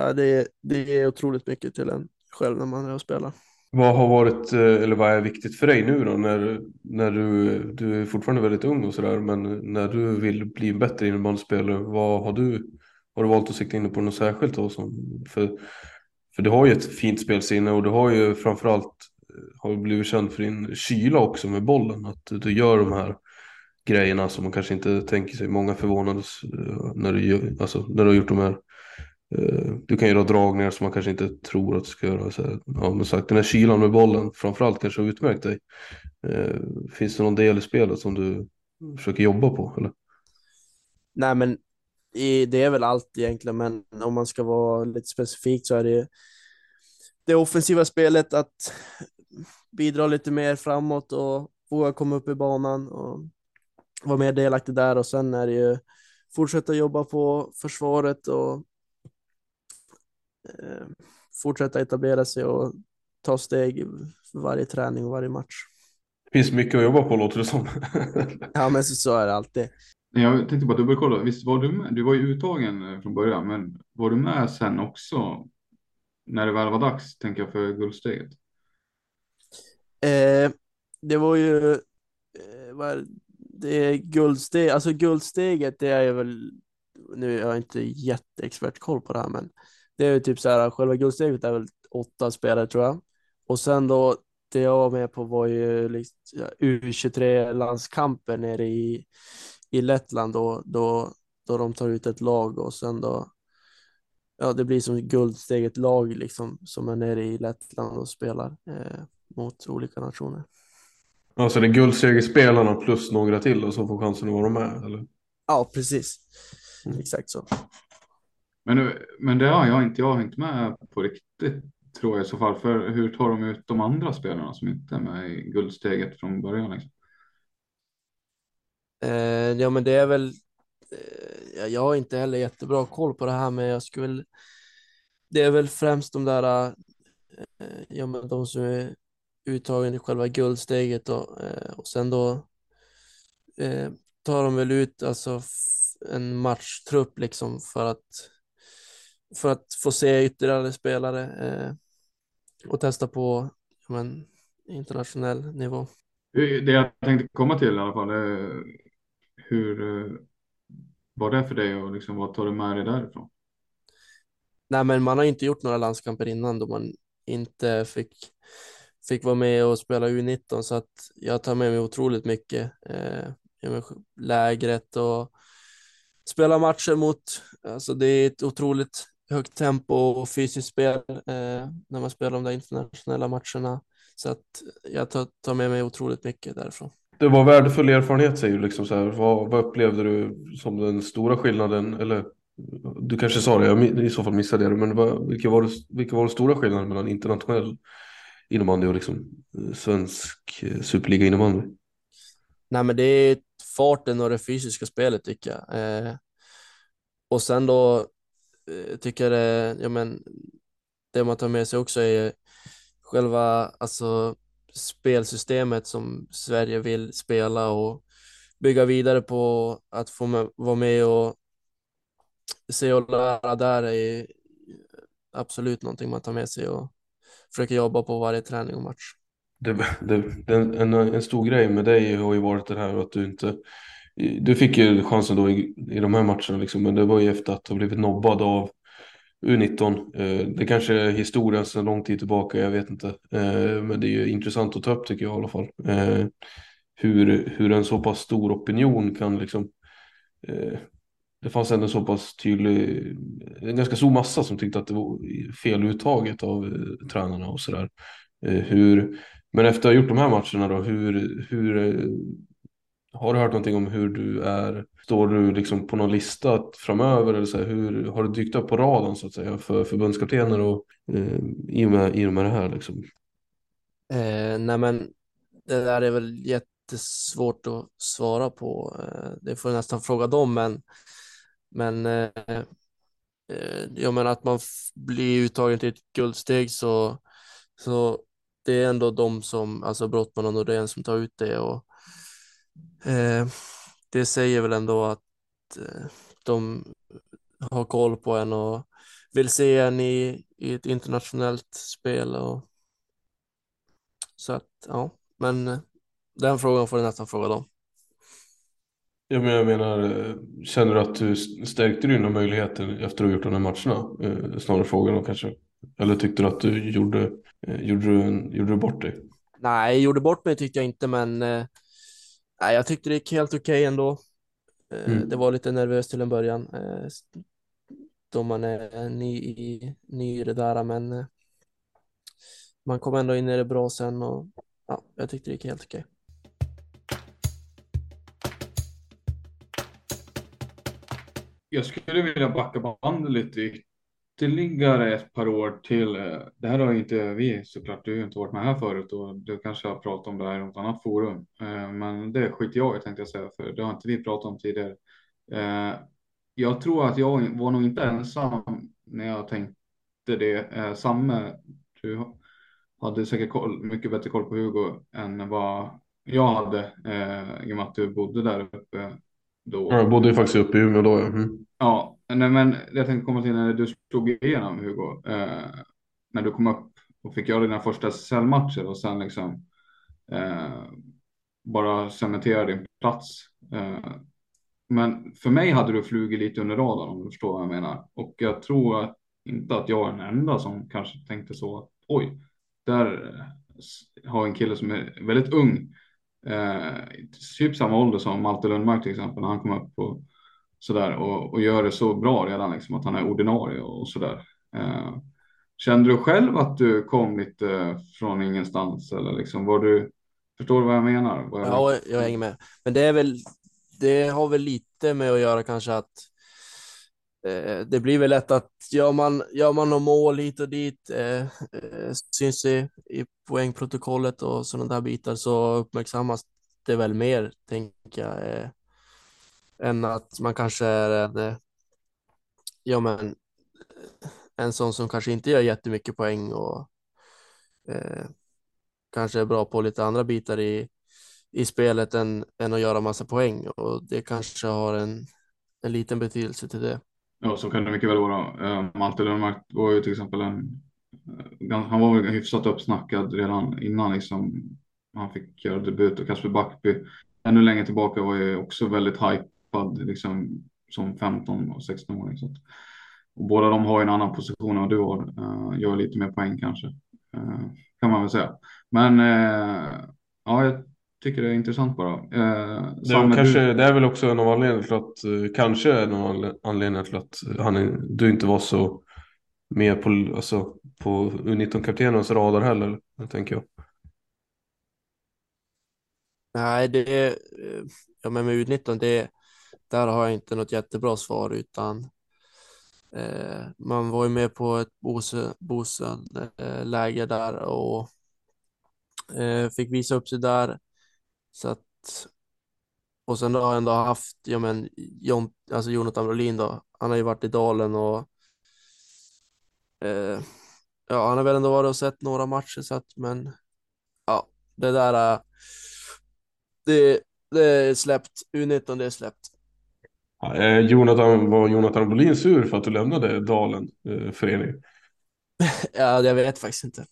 ja, det, är, det är otroligt mycket till en själv när man är och spelar. Vad har varit, eh, eller vad är viktigt för dig nu då? När, när du, du är fortfarande väldigt ung och sådär, men när du vill bli en bättre innebandyspelare, vad har du, har du valt att sikta in på något särskilt då? Som, för, för du har ju ett fint spelsinne och du har ju framförallt eh, har blivit känd för din kyla också med bollen, att du gör de här grejerna som man kanske inte tänker sig. Många förvånades eh, när du, alltså, när du har gjort de här Eh, du kan göra dragningar som man kanske inte tror att du ska göra. Så, ja, men sagt, den här kylan med bollen framförallt kanske har utmärkt dig. Eh, finns det någon del i spelet som du försöker jobba på? Eller? Nej, men det är väl allt egentligen, men om man ska vara lite specifik så är det det offensiva spelet att bidra lite mer framåt och våga komma upp i banan och vara mer delaktig där och sen är det ju fortsätta jobba på försvaret och fortsätta etablera sig och ta steg för varje träning och varje match. Det finns mycket att jobba på låter det som. *laughs* ja, men så, så är det alltid. Jag tänkte bara dubbelkolla. Visst var du med? Du var ju uttagen eh, från början, men var du med sen också? När det väl var dags, tänker jag, för guldsteget. Eh, det var ju, eh, vad, det är guldsteg, alltså guldsteget det är väl, nu är jag inte jätteexpert koll på det här, men det är ju typ så här, själva guldsteget är väl åtta spelare tror jag. Och sen då, det jag var med på var ju liksom, U23-landskamper nere i, i Lettland då, då, då de tar ut ett lag och sen då, ja det blir som guldsteget lag liksom som är nere i Lettland och spelar eh, mot olika nationer. Alltså det är guldsegerspelarna plus några till och som får chansen att vara med? Eller? Ja, precis. Mm. Exakt så. Men, men det har jag inte, jag har inte med på riktigt tror jag i så fall. För hur tar de ut de andra spelarna som inte är med i guldsteget från början? Liksom? Eh, ja, men det är väl. Eh, jag har inte heller jättebra koll på det här, men jag skulle. Det är väl främst de där. Eh, ja, men de som är uttagen i själva guldsteget och, eh, och sen då eh, tar de väl ut alltså en matchtrupp liksom för att för att få se ytterligare spelare eh, och testa på men, internationell nivå. Det jag tänkte komma till i alla fall är hur var det för dig och liksom, vad tar du med dig därifrån? Nej, men man har inte gjort några landskamper innan då man inte fick fick vara med och spela U19 så att jag tar med mig otroligt mycket. Eh, lägret och spela matcher mot, alltså det är ett otroligt högt tempo och fysiskt spel eh, när man spelar de där internationella matcherna. Så att jag tar, med mig otroligt mycket därifrån. Det var värdefull erfarenhet säger du. Liksom så här. Vad, vad upplevde du som den stora skillnaden? Eller du kanske sa det, jag i så fall missade det. Men vad, vilka, var det, vilka var den stora skillnaden mellan internationell innebandy och liksom eh, svensk eh, superliga innebandy? Nej, men det är farten och det fysiska spelet tycker jag. Eh, och sen då jag tycker det, ja men det man tar med sig också är själva alltså spelsystemet som Sverige vill spela och bygga vidare på att få med, vara med och se och lära där är absolut någonting man tar med sig och försöker jobba på varje träning och match. det, det, det, en, en stor grej med dig har ju varit det här att du inte du fick ju chansen då i, i de här matcherna liksom, men det var ju efter att ha blivit nobbad av U19. Eh, det kanske är historien sedan lång tid tillbaka, jag vet inte. Eh, men det är ju intressant att ta upp tycker jag i alla fall. Eh, hur, hur en så pass stor opinion kan liksom eh, det fanns ändå så pass tydlig, en ganska stor massa som tyckte att det var fel uttaget av eh, tränarna och sådär. Eh, hur, men efter att ha gjort de här matcherna då, hur, hur har du hört någonting om hur du är? Står du liksom på någon lista framöver? Eller så här, hur, har du dykt upp på radarn så att säga för förbundskaptener och, eh, i, och med, i och med det här? Liksom? Eh, nej men det där är väl jättesvårt att svara på. Eh, det får jag nästan fråga dem men, men eh, eh jag menar att man blir uttagen till ett guldsteg så, så det är ändå de som, alltså Brottman och Nordén som tar ut det och Eh, det säger väl ändå att eh, de har koll på en och vill se en i, i ett internationellt spel. Och, så att, ja, men eh, den frågan får du nästan fråga dem. Ja, men jag menar, känner du att du stärkte dina möjligheter efter att ha gjort de här matcherna? snarare frågan då kanske. Eller tyckte du att du gjorde, gjorde, du, gjorde du bort dig? Nej, gjorde bort mig tyckte jag inte, men Nej, jag tyckte det gick helt okej okay ändå. Eh, mm. Det var lite nervöst till en början eh, då man är ny i, ny i det där, men eh, man kom ändå in i det bra sen och ja, jag tyckte det gick helt okej. Okay. Jag skulle vilja backa bandet lite ytterligare ett par år till. Eh, det här har inte vi såklart, du har inte varit med här förut och du kanske har pratat om det här i något annat forum. Eh, men det skiter jag i tänkte jag säga, för det har inte vi pratat om tidigare. Eh, jag tror att jag var nog inte ensam när jag tänkte det. Samme, du hade säkert koll, mycket bättre koll på Hugo än vad jag hade i och med att du bodde där uppe då. Jag bodde ju faktiskt uppe i Umeå då. Ja. Mm. ja, Nej, men jag tänkte komma till när du slog igenom Hugo. Eh, när du kom upp och fick göra dina första SSL-matcher och sen liksom eh, bara cementera din plats. Eh, men för mig hade du flugit lite under radarn om du förstår vad jag menar. Och jag tror att, inte att jag är den enda som kanske tänkte så. Oj, där eh, har en kille som är väldigt ung. Eh, typ samma ålder som Malte Lundmark till exempel när han kom upp. Och, sådär och, och gör det så bra redan liksom att han är ordinarie och sådär. Eh, kände du själv att du kom lite från ingenstans eller liksom var du, förstår du vad jag menar? Vad jag... Ja, jag hänger med. Men det är väl, det har väl lite med att göra kanske att eh, det blir väl lätt att gör man, gör man något mål hit och dit, eh, eh, syns i, i poängprotokollet och sådana där bitar så uppmärksammas det väl mer, tänker jag. Eh, än att man kanske är en, ja men, en sån som kanske inte gör jättemycket poäng och eh, kanske är bra på lite andra bitar i, i spelet än, än att göra massa poäng och det kanske har en, en liten betydelse till det. Ja, så kan det mycket väl vara. Eh, Malte Lundmark var ju till exempel en, eh, han var väl hyfsat uppsnackad redan innan liksom han fick göra debut och Kasper Backby ännu längre tillbaka var ju också väldigt hype tappad liksom, som 15 och 16-åring. Så och båda de har en annan position än vad du har. Uh, gör lite mer poäng kanske. Uh, kan man väl säga. Men uh, ja, jag tycker det är intressant bara. Uh, det, är kanske, du... det är väl också en av anledningarna till att, uh, kanske en av anledningarna till att han är, du inte var så med på, alltså, på U19-kaptenens radar heller, tänker jag. Nej, det är, ja men med U19, det är, där har jag inte något jättebra svar utan eh, man var ju med på ett Bosön-läger eh, där och eh, fick visa upp sig där. Så att, och sen har jag ändå haft, ja men, John, alltså Jonathan Brolin då, han har ju varit i Dalen och eh, ja, han har väl ändå varit och sett några matcher så att, men ja, det där, eh, det, det är släppt, U19 det är släppt. Eh, Jonathan, var Jonathan Bolin sur för att du lämnade Dalen eh, förening? *laughs* ja, jag vet faktiskt inte.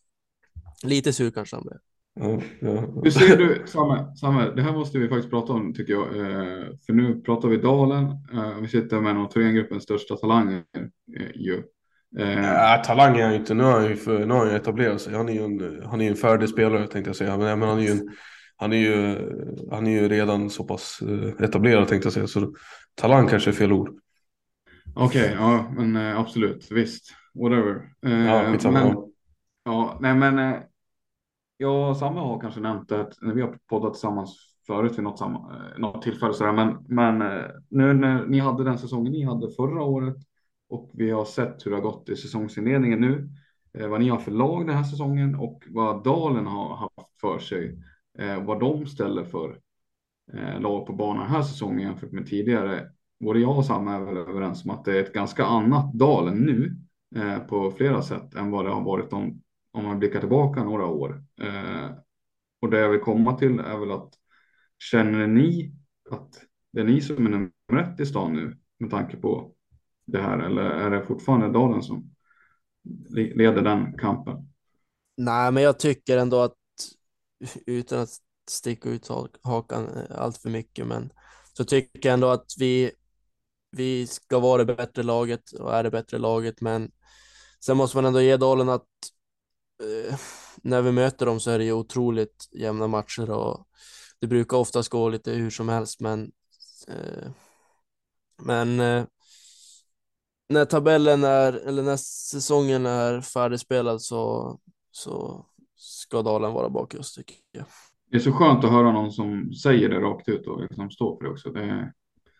Lite sur kanske han blev. Ja, ja. Hur ser du, Samme, Samme, det här måste vi faktiskt prata om tycker jag. Eh, för nu pratar vi Dalen. Eh, vi sitter med en av Thorengruppens största talanger eh, ju. Eh, Ja, talang är han ju inte. Nu har han ju, för, nu har han ju etablerat sig. Han är ju en, han är en färdig spelare tänkte jag säga. Men, men han är ju en, han är ju, han är ju redan så pass eh, etablerad tänkte jag säga. Så talang kanske är fel ord. Okej, ja men eh, absolut, visst. Whatever. Eh, Ja, skitsamma. men, ja, nej men eh, jag och Samme har kanske nämnt det när vi har poddat tillsammans förut vid något, samma, eh, något tillfälle sådär. Men, men eh, nu när ni hade den säsongen ni hade förra året och vi har sett hur det har gått i säsongsinledningen nu. Eh, vad ni har för lag den här säsongen och vad Dalen har haft för sig. Eh, vad de ställer för eh, lag på banan den här säsongen jämfört med tidigare. Både jag och Sam är väl överens om att det är ett ganska annat Dalen nu eh, på flera sätt än vad det har varit om, om man blickar tillbaka några år. Eh, och det jag vill komma till är väl att känner ni att det är ni som är nummer ett i stan nu med tanke på det här eller är det fortfarande Dalen som leder den kampen? Nej, men jag tycker ändå att utan att sticka ut hakan eh, allt för mycket, men så tycker jag ändå att vi, vi ska vara det bättre laget och är det bättre laget, men sen måste man ändå ge Dalen att eh, när vi möter dem så är det ju otroligt jämna matcher och det brukar oftast gå lite hur som helst, men eh, men eh, när tabellen är, eller när säsongen är färdigspelad så, så ska Dalen vara bak oss tycker jag. Det är så skönt att höra någon som säger det rakt ut och liksom står för det också. Det är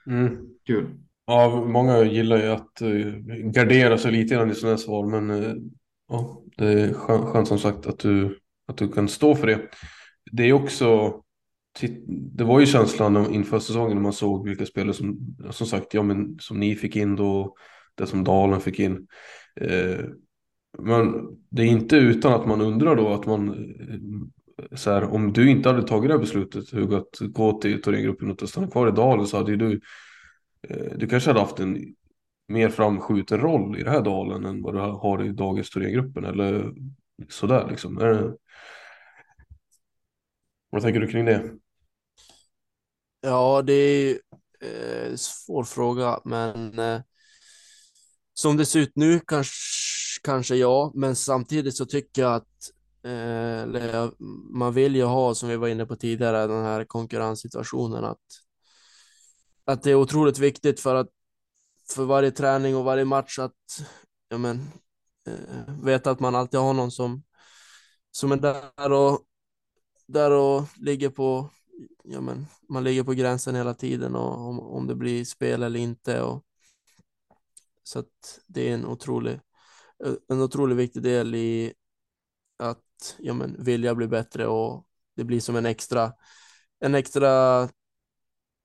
Mm. kul. Ja, många gillar ju att uh, gardera sig lite grann i sådana här svar, men eh, ja, det är skönt, skönt som sagt att du, att du kan stå för det. Det är också, det var ju känslan inför säsongen när man såg vilka spelare som, som sagt, ja men som ni fick in då, det som Dalen fick in. Eh, men det är inte utan att man undrar då att man, eh, så här, om du inte hade tagit det här beslutet, Hugo, att gå till Thorengruppen och stanna kvar i Dalen så hade ju du eh, Du kanske hade haft en mer framskjuten roll i det här dalen än vad du har i dagens Thorengruppen eller sådär liksom. Är. Vad tänker du kring det? Ja, det är ju eh, svår fråga, men eh, som det ser ut nu kanske, kanske ja, men samtidigt så tycker jag att Eh, eller man vill ju ha, som vi var inne på tidigare, den här konkurrenssituationen att att det är otroligt viktigt för att för varje träning och varje match att ja, men, eh, veta att man alltid har någon som som är där och där och ligger på ja, men, man ligger på gränsen hela tiden och om, om det blir spel eller inte. Och, så att det är en otrolig, en otroligt viktig del i att ja, men, vilja bli bättre och det blir som en extra, en extra,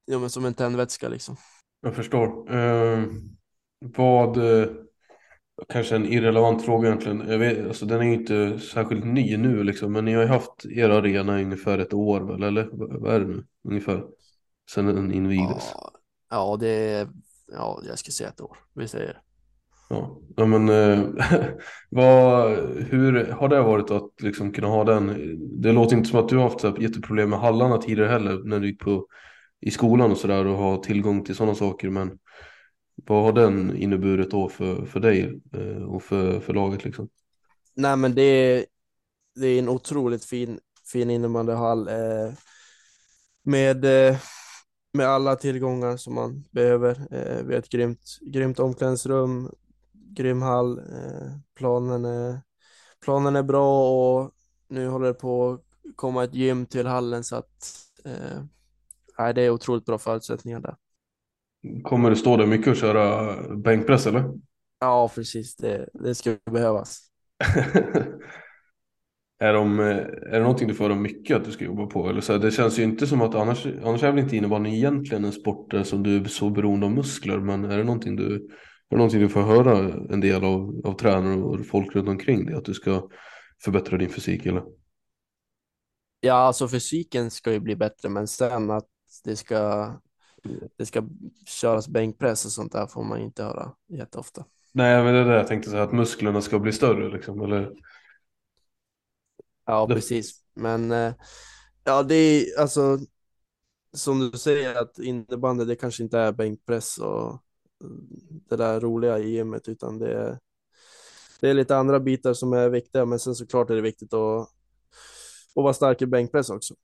ja, men, som en tändvätska liksom. Jag förstår. Eh, vad, kanske en irrelevant fråga egentligen. Jag vet, alltså, den är ju inte särskilt ny nu liksom, men ni har ju haft er arena i ungefär ett år väl, eller vad är det nu? Ungefär. Sen den invigdes. Ja, ja, det är, ja, jag ska säga ett år. Vi säger Ja, ja men eh, *laughs* vad, hur har det varit att liksom kunna ha den? Det låter inte som att du har haft så här jätteproblem med hallarna tidigare heller när du gick på i skolan och sådär och ha tillgång till sådana saker. Men vad har den inneburit då för, för dig eh, och för, för laget liksom? Nej, men det är, det är en otroligt fin, fin innebandyhall eh, med, eh, med alla tillgångar som man behöver. Eh, vi har ett grymt, grymt omklädningsrum, grym hall, eh, planen, är, planen är bra och nu håller det på att komma ett gym till hallen så att eh, det är otroligt bra förutsättningar där. Kommer du stå där mycket och köra bänkpress eller? Ja, precis. Det, det ska behövas. *laughs* Är, de, är det någonting du får höra mycket att du ska jobba på? Eller så här, det känns ju inte som att annars, annars är väl inte innebandy egentligen en sport som du är så beroende av muskler. Men är det någonting du, det någonting du får höra en del av, av tränare och folk runt omkring dig? Att du ska förbättra din fysik eller? Ja, alltså fysiken ska ju bli bättre, men sen att det ska, det ska köras bänkpress och sånt där får man inte höra jätteofta. Nej men det är det jag tänkte säga att musklerna ska bli större liksom. Eller? Ja, Det- precis. Men eh, ja, det är alltså som du säger att innebandy det kanske inte är bänkpress och det där roliga i gymmet utan det är, det är lite andra bitar som är viktiga. Men sen såklart är det viktigt att, att vara stark i bänkpress också.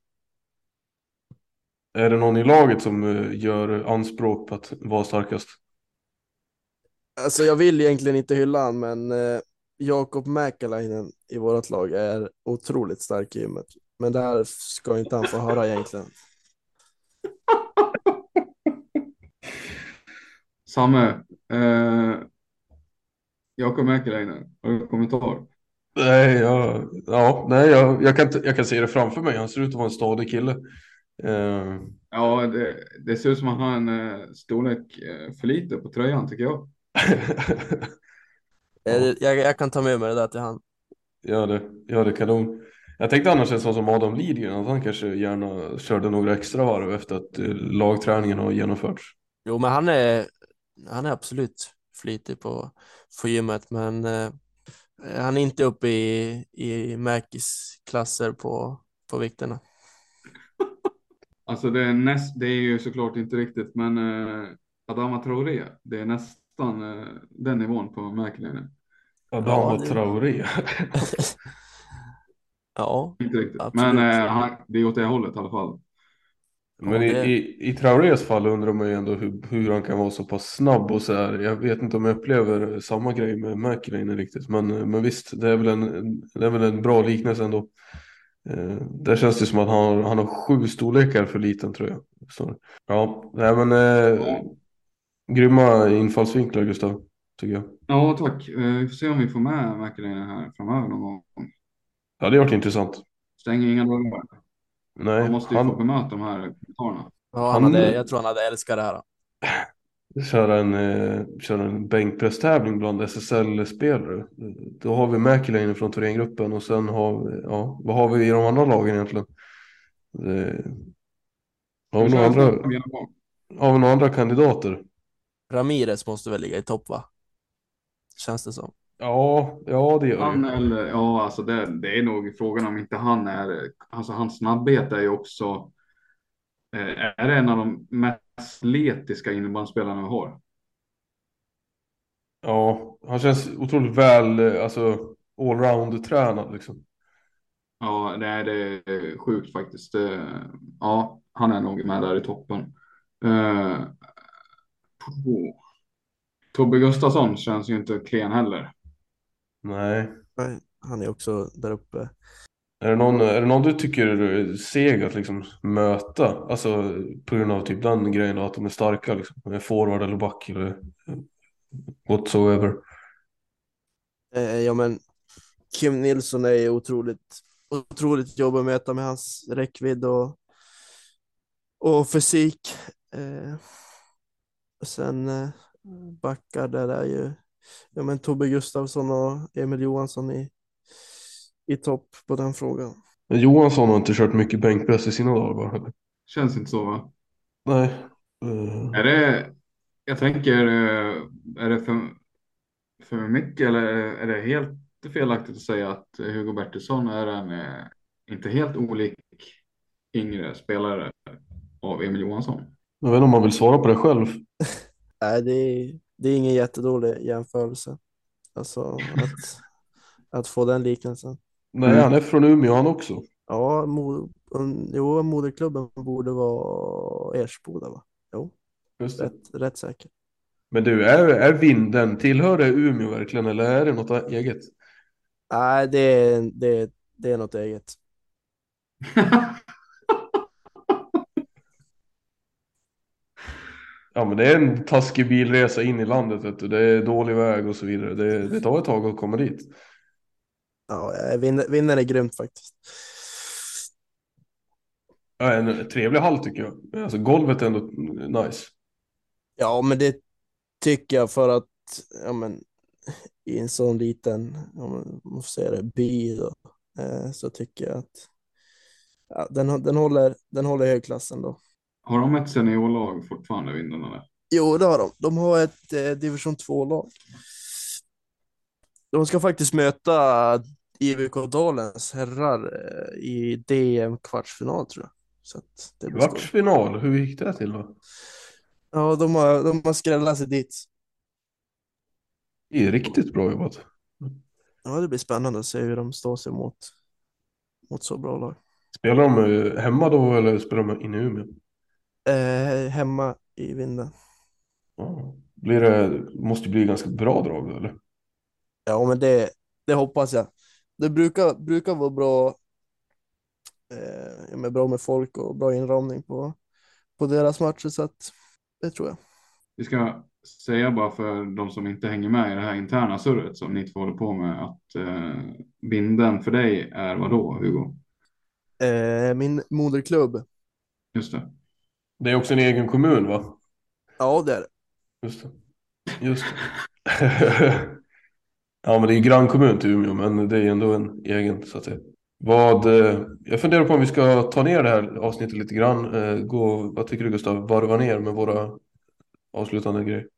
Är det någon i laget som eh, gör anspråk på att vara starkast? Alltså jag vill egentligen inte hylla han, men eh, Jakob Mäkäläinen i vårt lag är otroligt stark i gymmet. Men det här ska inte han få höra egentligen. Samme, eh, Jakob Mäkeläinen, har du en kommentar? Nej, jag, ja, nej jag, jag, kan, jag kan se det framför mig. Han ser ut att vara en stadig kille. Eh, Ja, det, det ser ut som att han har en eh, storlek eh, för lite på tröjan tycker jag. *laughs* Eh, Jag, jag kan ta med mig det där till han. Ja det, ja det kanon. Jag tänkte annars en sån som Adam Lidgren, att han kanske gärna körde några extra varv efter att lagträningen har genomförts. Jo, men han är, han är absolut flitig på, på gymmet, men eh, han är inte uppe i, i Mäkis klasser på, på vikterna. *laughs* Alltså det är, näst, det är ju såklart inte riktigt, men eh, Adama Traoré, det är nästan eh, den nivån på Mäkeläinen. Adama det- Traoré. *laughs* ja, Inte riktigt, Absolut. men eh, han, det är åt det hållet i alla fall. Men i, i, i Traorés fall undrar man ju ändå hur, hur han kan vara så pass snabb och så här. Jag vet inte om jag upplever samma grej med Mäkinen riktigt. Men, men visst, det är väl en, det är väl en bra liknelse ändå. Eh, där känns det som att han, har- han har sju storlekar för liten tror jag. Så, ja, nej, men eh, Ja. grymma infallsvinklar Gustav, tycker jag. Ja, tack. Eh, Vi får se om vi får med Mäkeläinen här framöver någon gång. Ja, det har varit intressant. Stänger inga dörrar. Nej, Man måste ju få han bemöta de här kommentarerna. ja han Han- hade, jag tror han hade älskat det här. kör en, eh, kör en bänkpresstävling bland SSL-spelare. Då har vi Mäkelinen från Thorengruppen och sen har vi, ja, vad har vi i de andra lagen egentligen? Det, har, vi några andra, har vi några andra kandidater? Ramirez måste väl ligga i topp, va? Känns det som. Ja, ja det gör Han det. eller, ja, alltså det, det är nog frågan om inte han är, alltså hans snabbhet är ju också, eh, är det en av de mest atletiska innebandyspelarna vi har. Ja, han känns otroligt väl, eh, alltså allround-tränad liksom. Ja, det är, det är sjukt faktiskt. Eh, Ja, han är nog med där i toppen. Oh. Tobbe Gustafsson känns ju inte klen heller. Nej. Nej, Han är också där uppe. Är det, någon, är det någon du tycker är seg att liksom möta? Alltså på grund av typ den grejen då, att de är starka liksom. Forward eller back eller whatsoever. Eh, ja, men Kim Nilsson är ju otroligt, otroligt jobbig att möta med hans räckvidd och, och fysik. Eh, och sen eh, backar där är ju ja, men Tobbe Gustafsson och Emil Johansson i, i topp på den frågan. Men Johansson har inte kört mycket bänkpress i sina dagar va? Känns inte så va? Nej. Eh, Är det, jag tänker, eh, är det för, för mycket eller är det helt felaktigt att säga att Hugo Bertilsson är en eh, inte helt olik yngre spelare av Emil Johansson? jag vet inte om man vill svara på det själv. *laughs* Nej, det är, det är ingen jättedålig jämförelse. Alltså att, att få den liknelsen. Nej, Mm. han är från Umeå han också. Ja, mo, um, jo, moderklubben borde vara Ersboda, va? Jo, Just det. rätt, rätt säker. Men du, är, är vinden, tillhör det Umeå verkligen eller är det något eget? Nej, det är, det, är- det är något eget. *laughs* Ja men det är en taskig bilresa in i landet vet du. Det är dålig väg och så vidare. Det, det tar ett tag att komma dit. Ja, vinden, vinden är grymt faktiskt. Ja, en trevlig hall tycker jag. Alltså golvet är ändå nice. Ja, men det tycker jag för att ja, men, i en sån liten, om man får säga det, by då, eh, så tycker jag att ja, den, den, håller, den håller hög klass ändå. Har de ett seniorlag fortfarande, Vindarna? Jo, det har de. De har ett eh, division 2-lag. De ska faktiskt möta IVK Dalens herrar eh, i DM-kvartsfinal tror jag. Så att det. Kvartsfinal, hur gick det till då? Ja, de har, de har skrällat sig dit. Det är riktigt bra jobbat. Ja, det blir spännande att se hur de står sig mot, mot så bra lag. Spelar de eh, hemma då eller spelar de i Umeå? Eh, hemma i vinden. Ja. Blir det, måste bli ganska bra drag eller? Ja, men det, det hoppas jag. Det brukar, brukar vara bra, eh, men bra med folk och bra inramning på, på deras matcher, så att det tror jag. Vi ska säga bara för de som inte hänger med i det här interna surret som ni två håller på med att eh, binden för dig är vad då, Hugo? Eh, min moderklubb, Just det. Det är också en egen kommun va? ja det är det. Just det. Just det. *laughs* ja men det är grannkommun till Umeå men det är ändå en egen så att säga. Vad, eh, jag funderar på om vi ska ta ner det här avsnittet lite grann. Eh, gå, vad tycker du Gustav? Varva ner med våra avslutande grejer.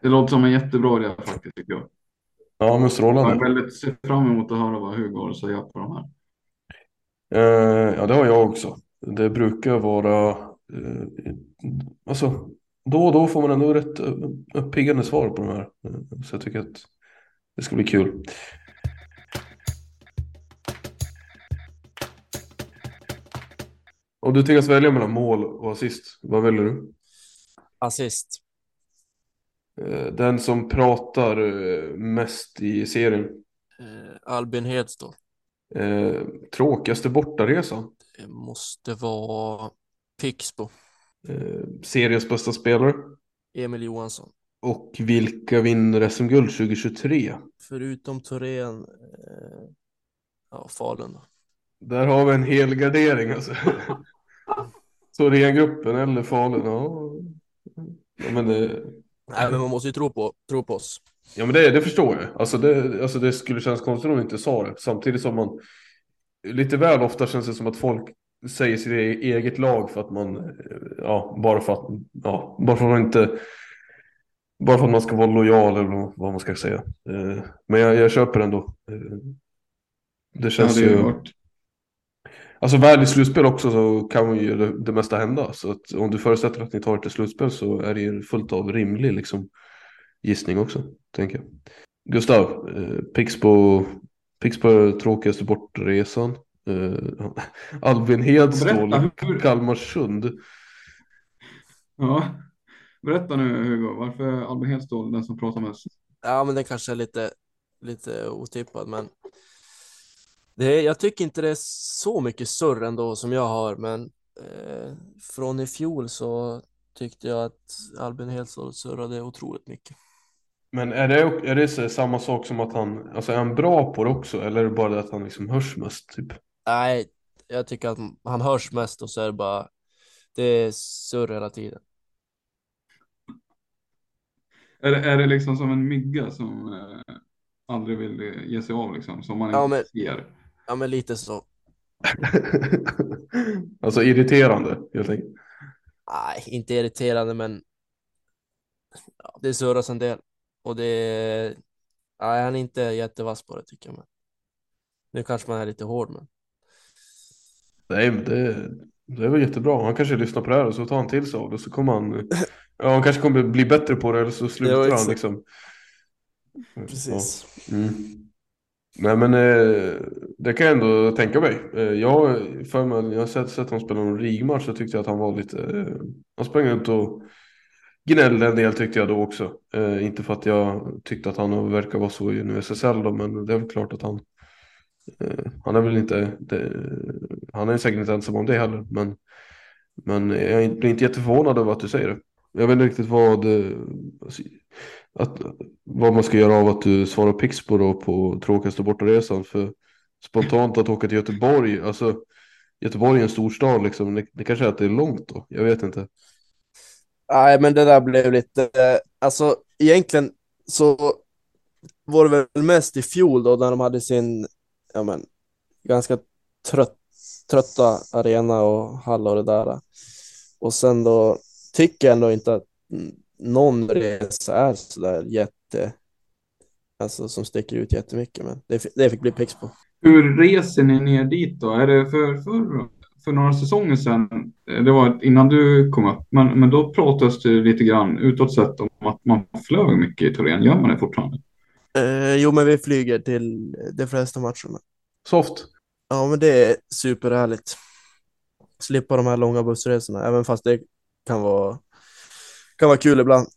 Det låter som en jättebra idé faktiskt tycker jag. Ja men Jag strålande. har väldigt sett fram emot att höra vad Hugo har att säga på de här. Eh, ja, det har jag också. Det brukar vara, alltså, då och då får man ändå rätt eh, uppiggande svar på de här. Eh, Så jag tycker att det ska bli kul. Om du tvingas välja mellan mål och assist, vad väljer du? Assist. Eh, Den som pratar eh, mest i serien. Eh, Albin Hedstål. Eh, Tråkigaste bortaresan. Det måste vara Pixbo. Eh, Seriens bästa spelare. Emil Johansson. Och vilka vinner SM-guld 2023? Förutom Thorén, eh, ja, Falun då. Där har vi en hel gardering alltså. *laughs* Thorengruppen eller Falun, ja. Ja men, det, Nej, men man måste ju tro på, tro på oss. ja, men det, det förstår jag. Alltså det, alltså det skulle kännas konstigt om de inte sa det. Samtidigt som man lite väl ofta känns det som att folk säger sitt e- eget lag för att man, eh, ja, bara för att, ja, bara för att man inte, bara för att man ska vara lojal eller vad man ska säga. Eh, Men jag, jag köper ändå. Eh, Det Ja, känns det är ju. varit. Alltså väl i slutspel också så kan ju det, det mesta hända. Så att om du förutsätter att ni tar det till slutspel så är det ju fullt av rimlig liksom, gissning också, tänker jag. Gustav, eh, Pixbo, Pixbo är tråkigaste bortresan. Eh, Albin Hedstål, Berätta, hur- Kalmarsund. Ja. Berätta nu Hugo, varför är Albin Hedstål den som pratar mest? Ja, men det kanske är lite, lite otippad, men det är, jag tycker inte det är så mycket surr ändå som jag har, men eh, från i fjol så tyckte jag att Albin Hedstål surrade otroligt mycket. Men är det, är det samma sak som att han, alltså är han bra på det också? Eller är det bara det att han liksom hörs mest? Typ? Nej, jag tycker att han hörs mest och så är det bara, det är surr hela tiden. Är det, är det liksom som en mygga som eh, aldrig vill ge sig av liksom, som man Ja, inte men- ser? Ja, men lite så. *laughs* alltså irriterande helt enkelt. Nej, inte irriterande, men ja, det surras en del. Och det är, nej, han är inte jättevass på det tycker jag. Men. Nu kanske man är lite hård, men Nej, men det, det är väl jättebra. Han kanske lyssnar på det här och så tar han till sig av det. Så kommer han, ja, han kanske kommer bli bättre på det eller så slutar Ja, han liksom. precis. Ja. Mm. Nej men eh, det kan jag ändå tänka mig. Eh, jag, för mig, jag har sett, sett honom spela någon rigmatch så tyckte jag att han var lite, eh, han sprang ut och gnällde en del tyckte jag då också. Eh, inte för att jag tyckte att han verkar vara så i SSL då, men det är väl klart att han, Eh, han är väl inte, det, han är säkert inte ensam om det heller, men, men jag blir inte jätteförvånad över att du säger det. Jag vet inte riktigt vad, eh, att, vad man ska göra av att du svarar Pixbo då på tråkigaste bortaresan. För spontant att åka till Göteborg, alltså Göteborg är en storstad liksom. Det, det kanske är att det är långt då, jag vet inte. Nej, men det där blev lite, eh, alltså egentligen så var det väl mest i fjol då när de hade sin, ja men, ganska trött, trötta arena och hall och det där. Och sen då tycker jag ändå inte att någon resa är sådär jätte, alltså, som sticker ut jättemycket, men det, det fick bli Pixbo. Hur reser ni ner dit då? Är det för, för, för några säsonger sedan, det var innan du kom upp, men, men då pratades det lite grann utåt sett om att man flög mycket i Torén. Gör man det fortfarande? Eh, jo, men vi flyger till de flesta matcherna. Soft. Ja, men det är superhärligt. Slippa de här långa bussresorna, även fast det kan vara, kan vara kul ibland.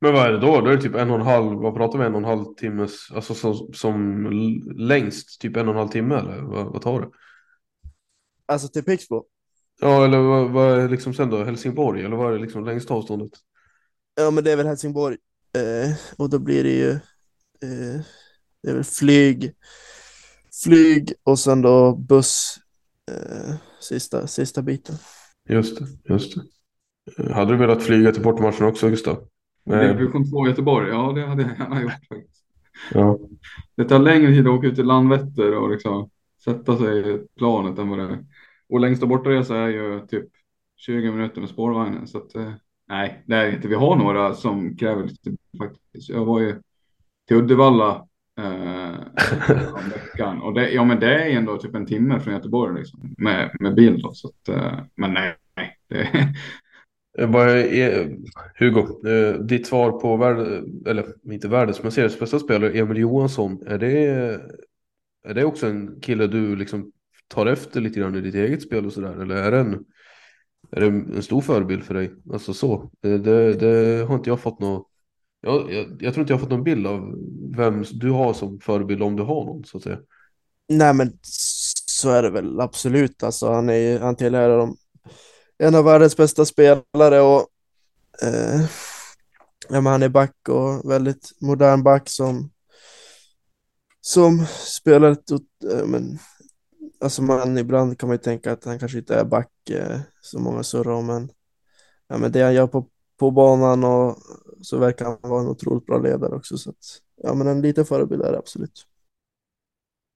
Men vad är det då? Då är det typ en och en halv, vad pratar vi en och en halv timmes, alltså som, som längst, typ en och en halv timme eller vad, vad tar det? Alltså till Pixbo? Ja, eller vad, vad är liksom sen då? Helsingborg, eller vad är det liksom längsta avståndet? Ja, men det är väl Helsingborg. Eh, och då blir det ju, eh, det är väl flyg, flyg och sen då buss, eh, sista, sista biten. Just det, just det. Eh, hade du velat flyga till bortamatchen också, Gustav? Division 2 Göteborg, ja det hade jag gärna gjort faktiskt. Ja. Det tar längre tid att åka ut till Landvetter och liksom sätta sig i planet än vad det är. Och längsta bortaresa är ju typ 20 minuter med spårvagnen. Så att, eh, nej, det är inte. Vi har några som kräver lite faktiskt. Jag var ju till Uddevalla eh, *laughs* veckan och det, ja, men det är ändå typ en timme från Göteborg liksom, med, med bil. Då, så att, eh, men nej, nej det, *laughs* Bara, Hugo, eh, ditt svar på värld, eller inte världens, men seriens bästa spelare, Emil Johansson, är det, är det också en kille du liksom tar efter lite grann i ditt eget spel och sådär? Eller är det, en, är det en stor förebild för dig? Alltså så, det, det, har inte jag fått något, jag, jag, jag, tror inte jag har fått någon bild av vem du har som förebild om du har någon så att säga. Nej men så är det väl absolut, alltså han, är, han tillhör de en av världens bästa spelare och eh, ja, han är back och väldigt modern back som som spelar ett, eh, men, alltså man, ibland kan man ju tänka att han kanske inte är back eh, som många surrar om, men, ja, men det han gör på, på banan och så verkar han vara en otroligt bra ledare också, så att, ja, men en liten förebild är det absolut.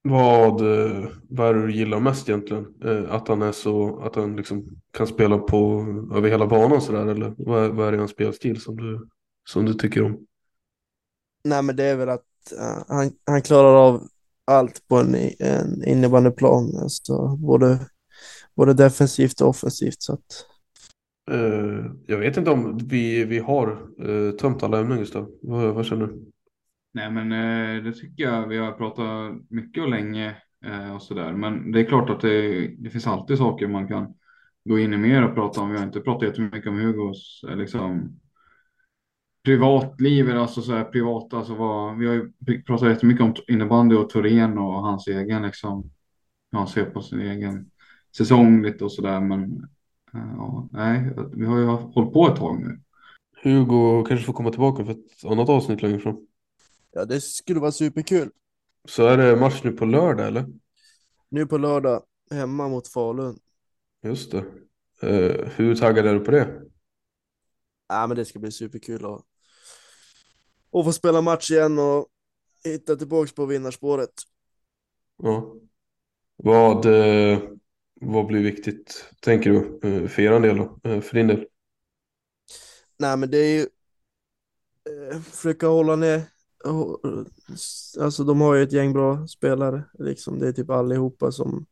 Vad, eh, vad är det du gillar mest egentligen? Eh, att han är så, att han liksom kan spela på över hela banan sådär eller vad är, vad är det i hans spelstil som du, som du tycker om? Nej men det är väl att uh, han, han klarar av allt på en, en innebandyplan, alltså både, både defensivt och offensivt så att uh, jag vet inte om vi, vi har uh, tömt alla ämnen Gustav, vad, vad känner du? Nej, men eh, det tycker jag. Vi har pratat mycket och länge och så där. Men det är klart att det, det finns alltid saker man kan gå in i mer och prata om. Vi har inte pratat jättemycket om Hugos liksom, privatliv, alltså så här privat, alltså vad, vi har ju pratat jättemycket om innebandy och Torén och hans egen liksom, hur han ser på sin egen säsong lite och så där. Men ja, nej, vi har ju hållit på ett tag nu. Hugo kanske får komma tillbaka för ett annat avsnitt längre fram. Ja, det skulle vara superkul. Så är det match nu på lördag eller? Nu på lördag, hemma mot Falun. Just det. Uh, hur taggad är du på det? Ja, men det ska bli superkul att, att få spela match igen och hitta tillbaka på vinnarspåret. Ja. Vad, uh, vad blir viktigt, tänker du, uh, för er del då? för din del? Nej, men det är ju försöka hålla ner alltså de har ju ett gäng bra spelare, liksom. det är typ allihopa som,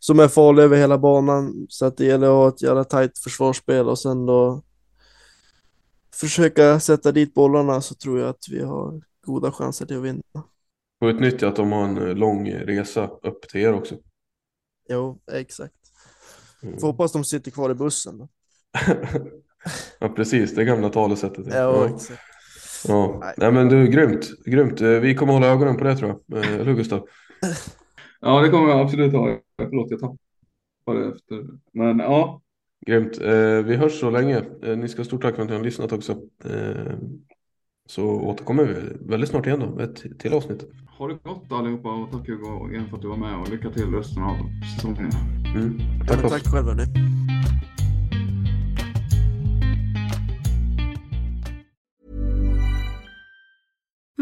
som är farliga över hela banan, så att det gäller att ha ett jävla tajt försvarsspel och sen då försöka sätta dit bollarna så tror jag att vi har goda chanser till att vinna. Och utnyttja att de har en lång resa upp till er också. Jo, exakt. Mm. Får hoppas de sitter kvar i bussen. Då. *laughs* ja, precis, det gamla talesättet. Ja, ja. exakt. Ja, nej. nej men du, grymt, grymt. Eh, vi kommer hålla ögonen på det tror jag. Eh, eller hur Gustav? *laughs* Ja, det kommer jag absolut ha. Förlåt, jag tappade efter. Men ja. Grymt. Eh, vi hörs så länge. Ni ska ha stort tack för att ni har lyssnat också. Så återkommer vi väldigt snart igen då med ett till avsnitt. Ha det gott allihopa och tack Hugo igen för att du var med och lycka till resten av säsongen. Mm. Tack, ja, tack själva.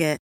Target.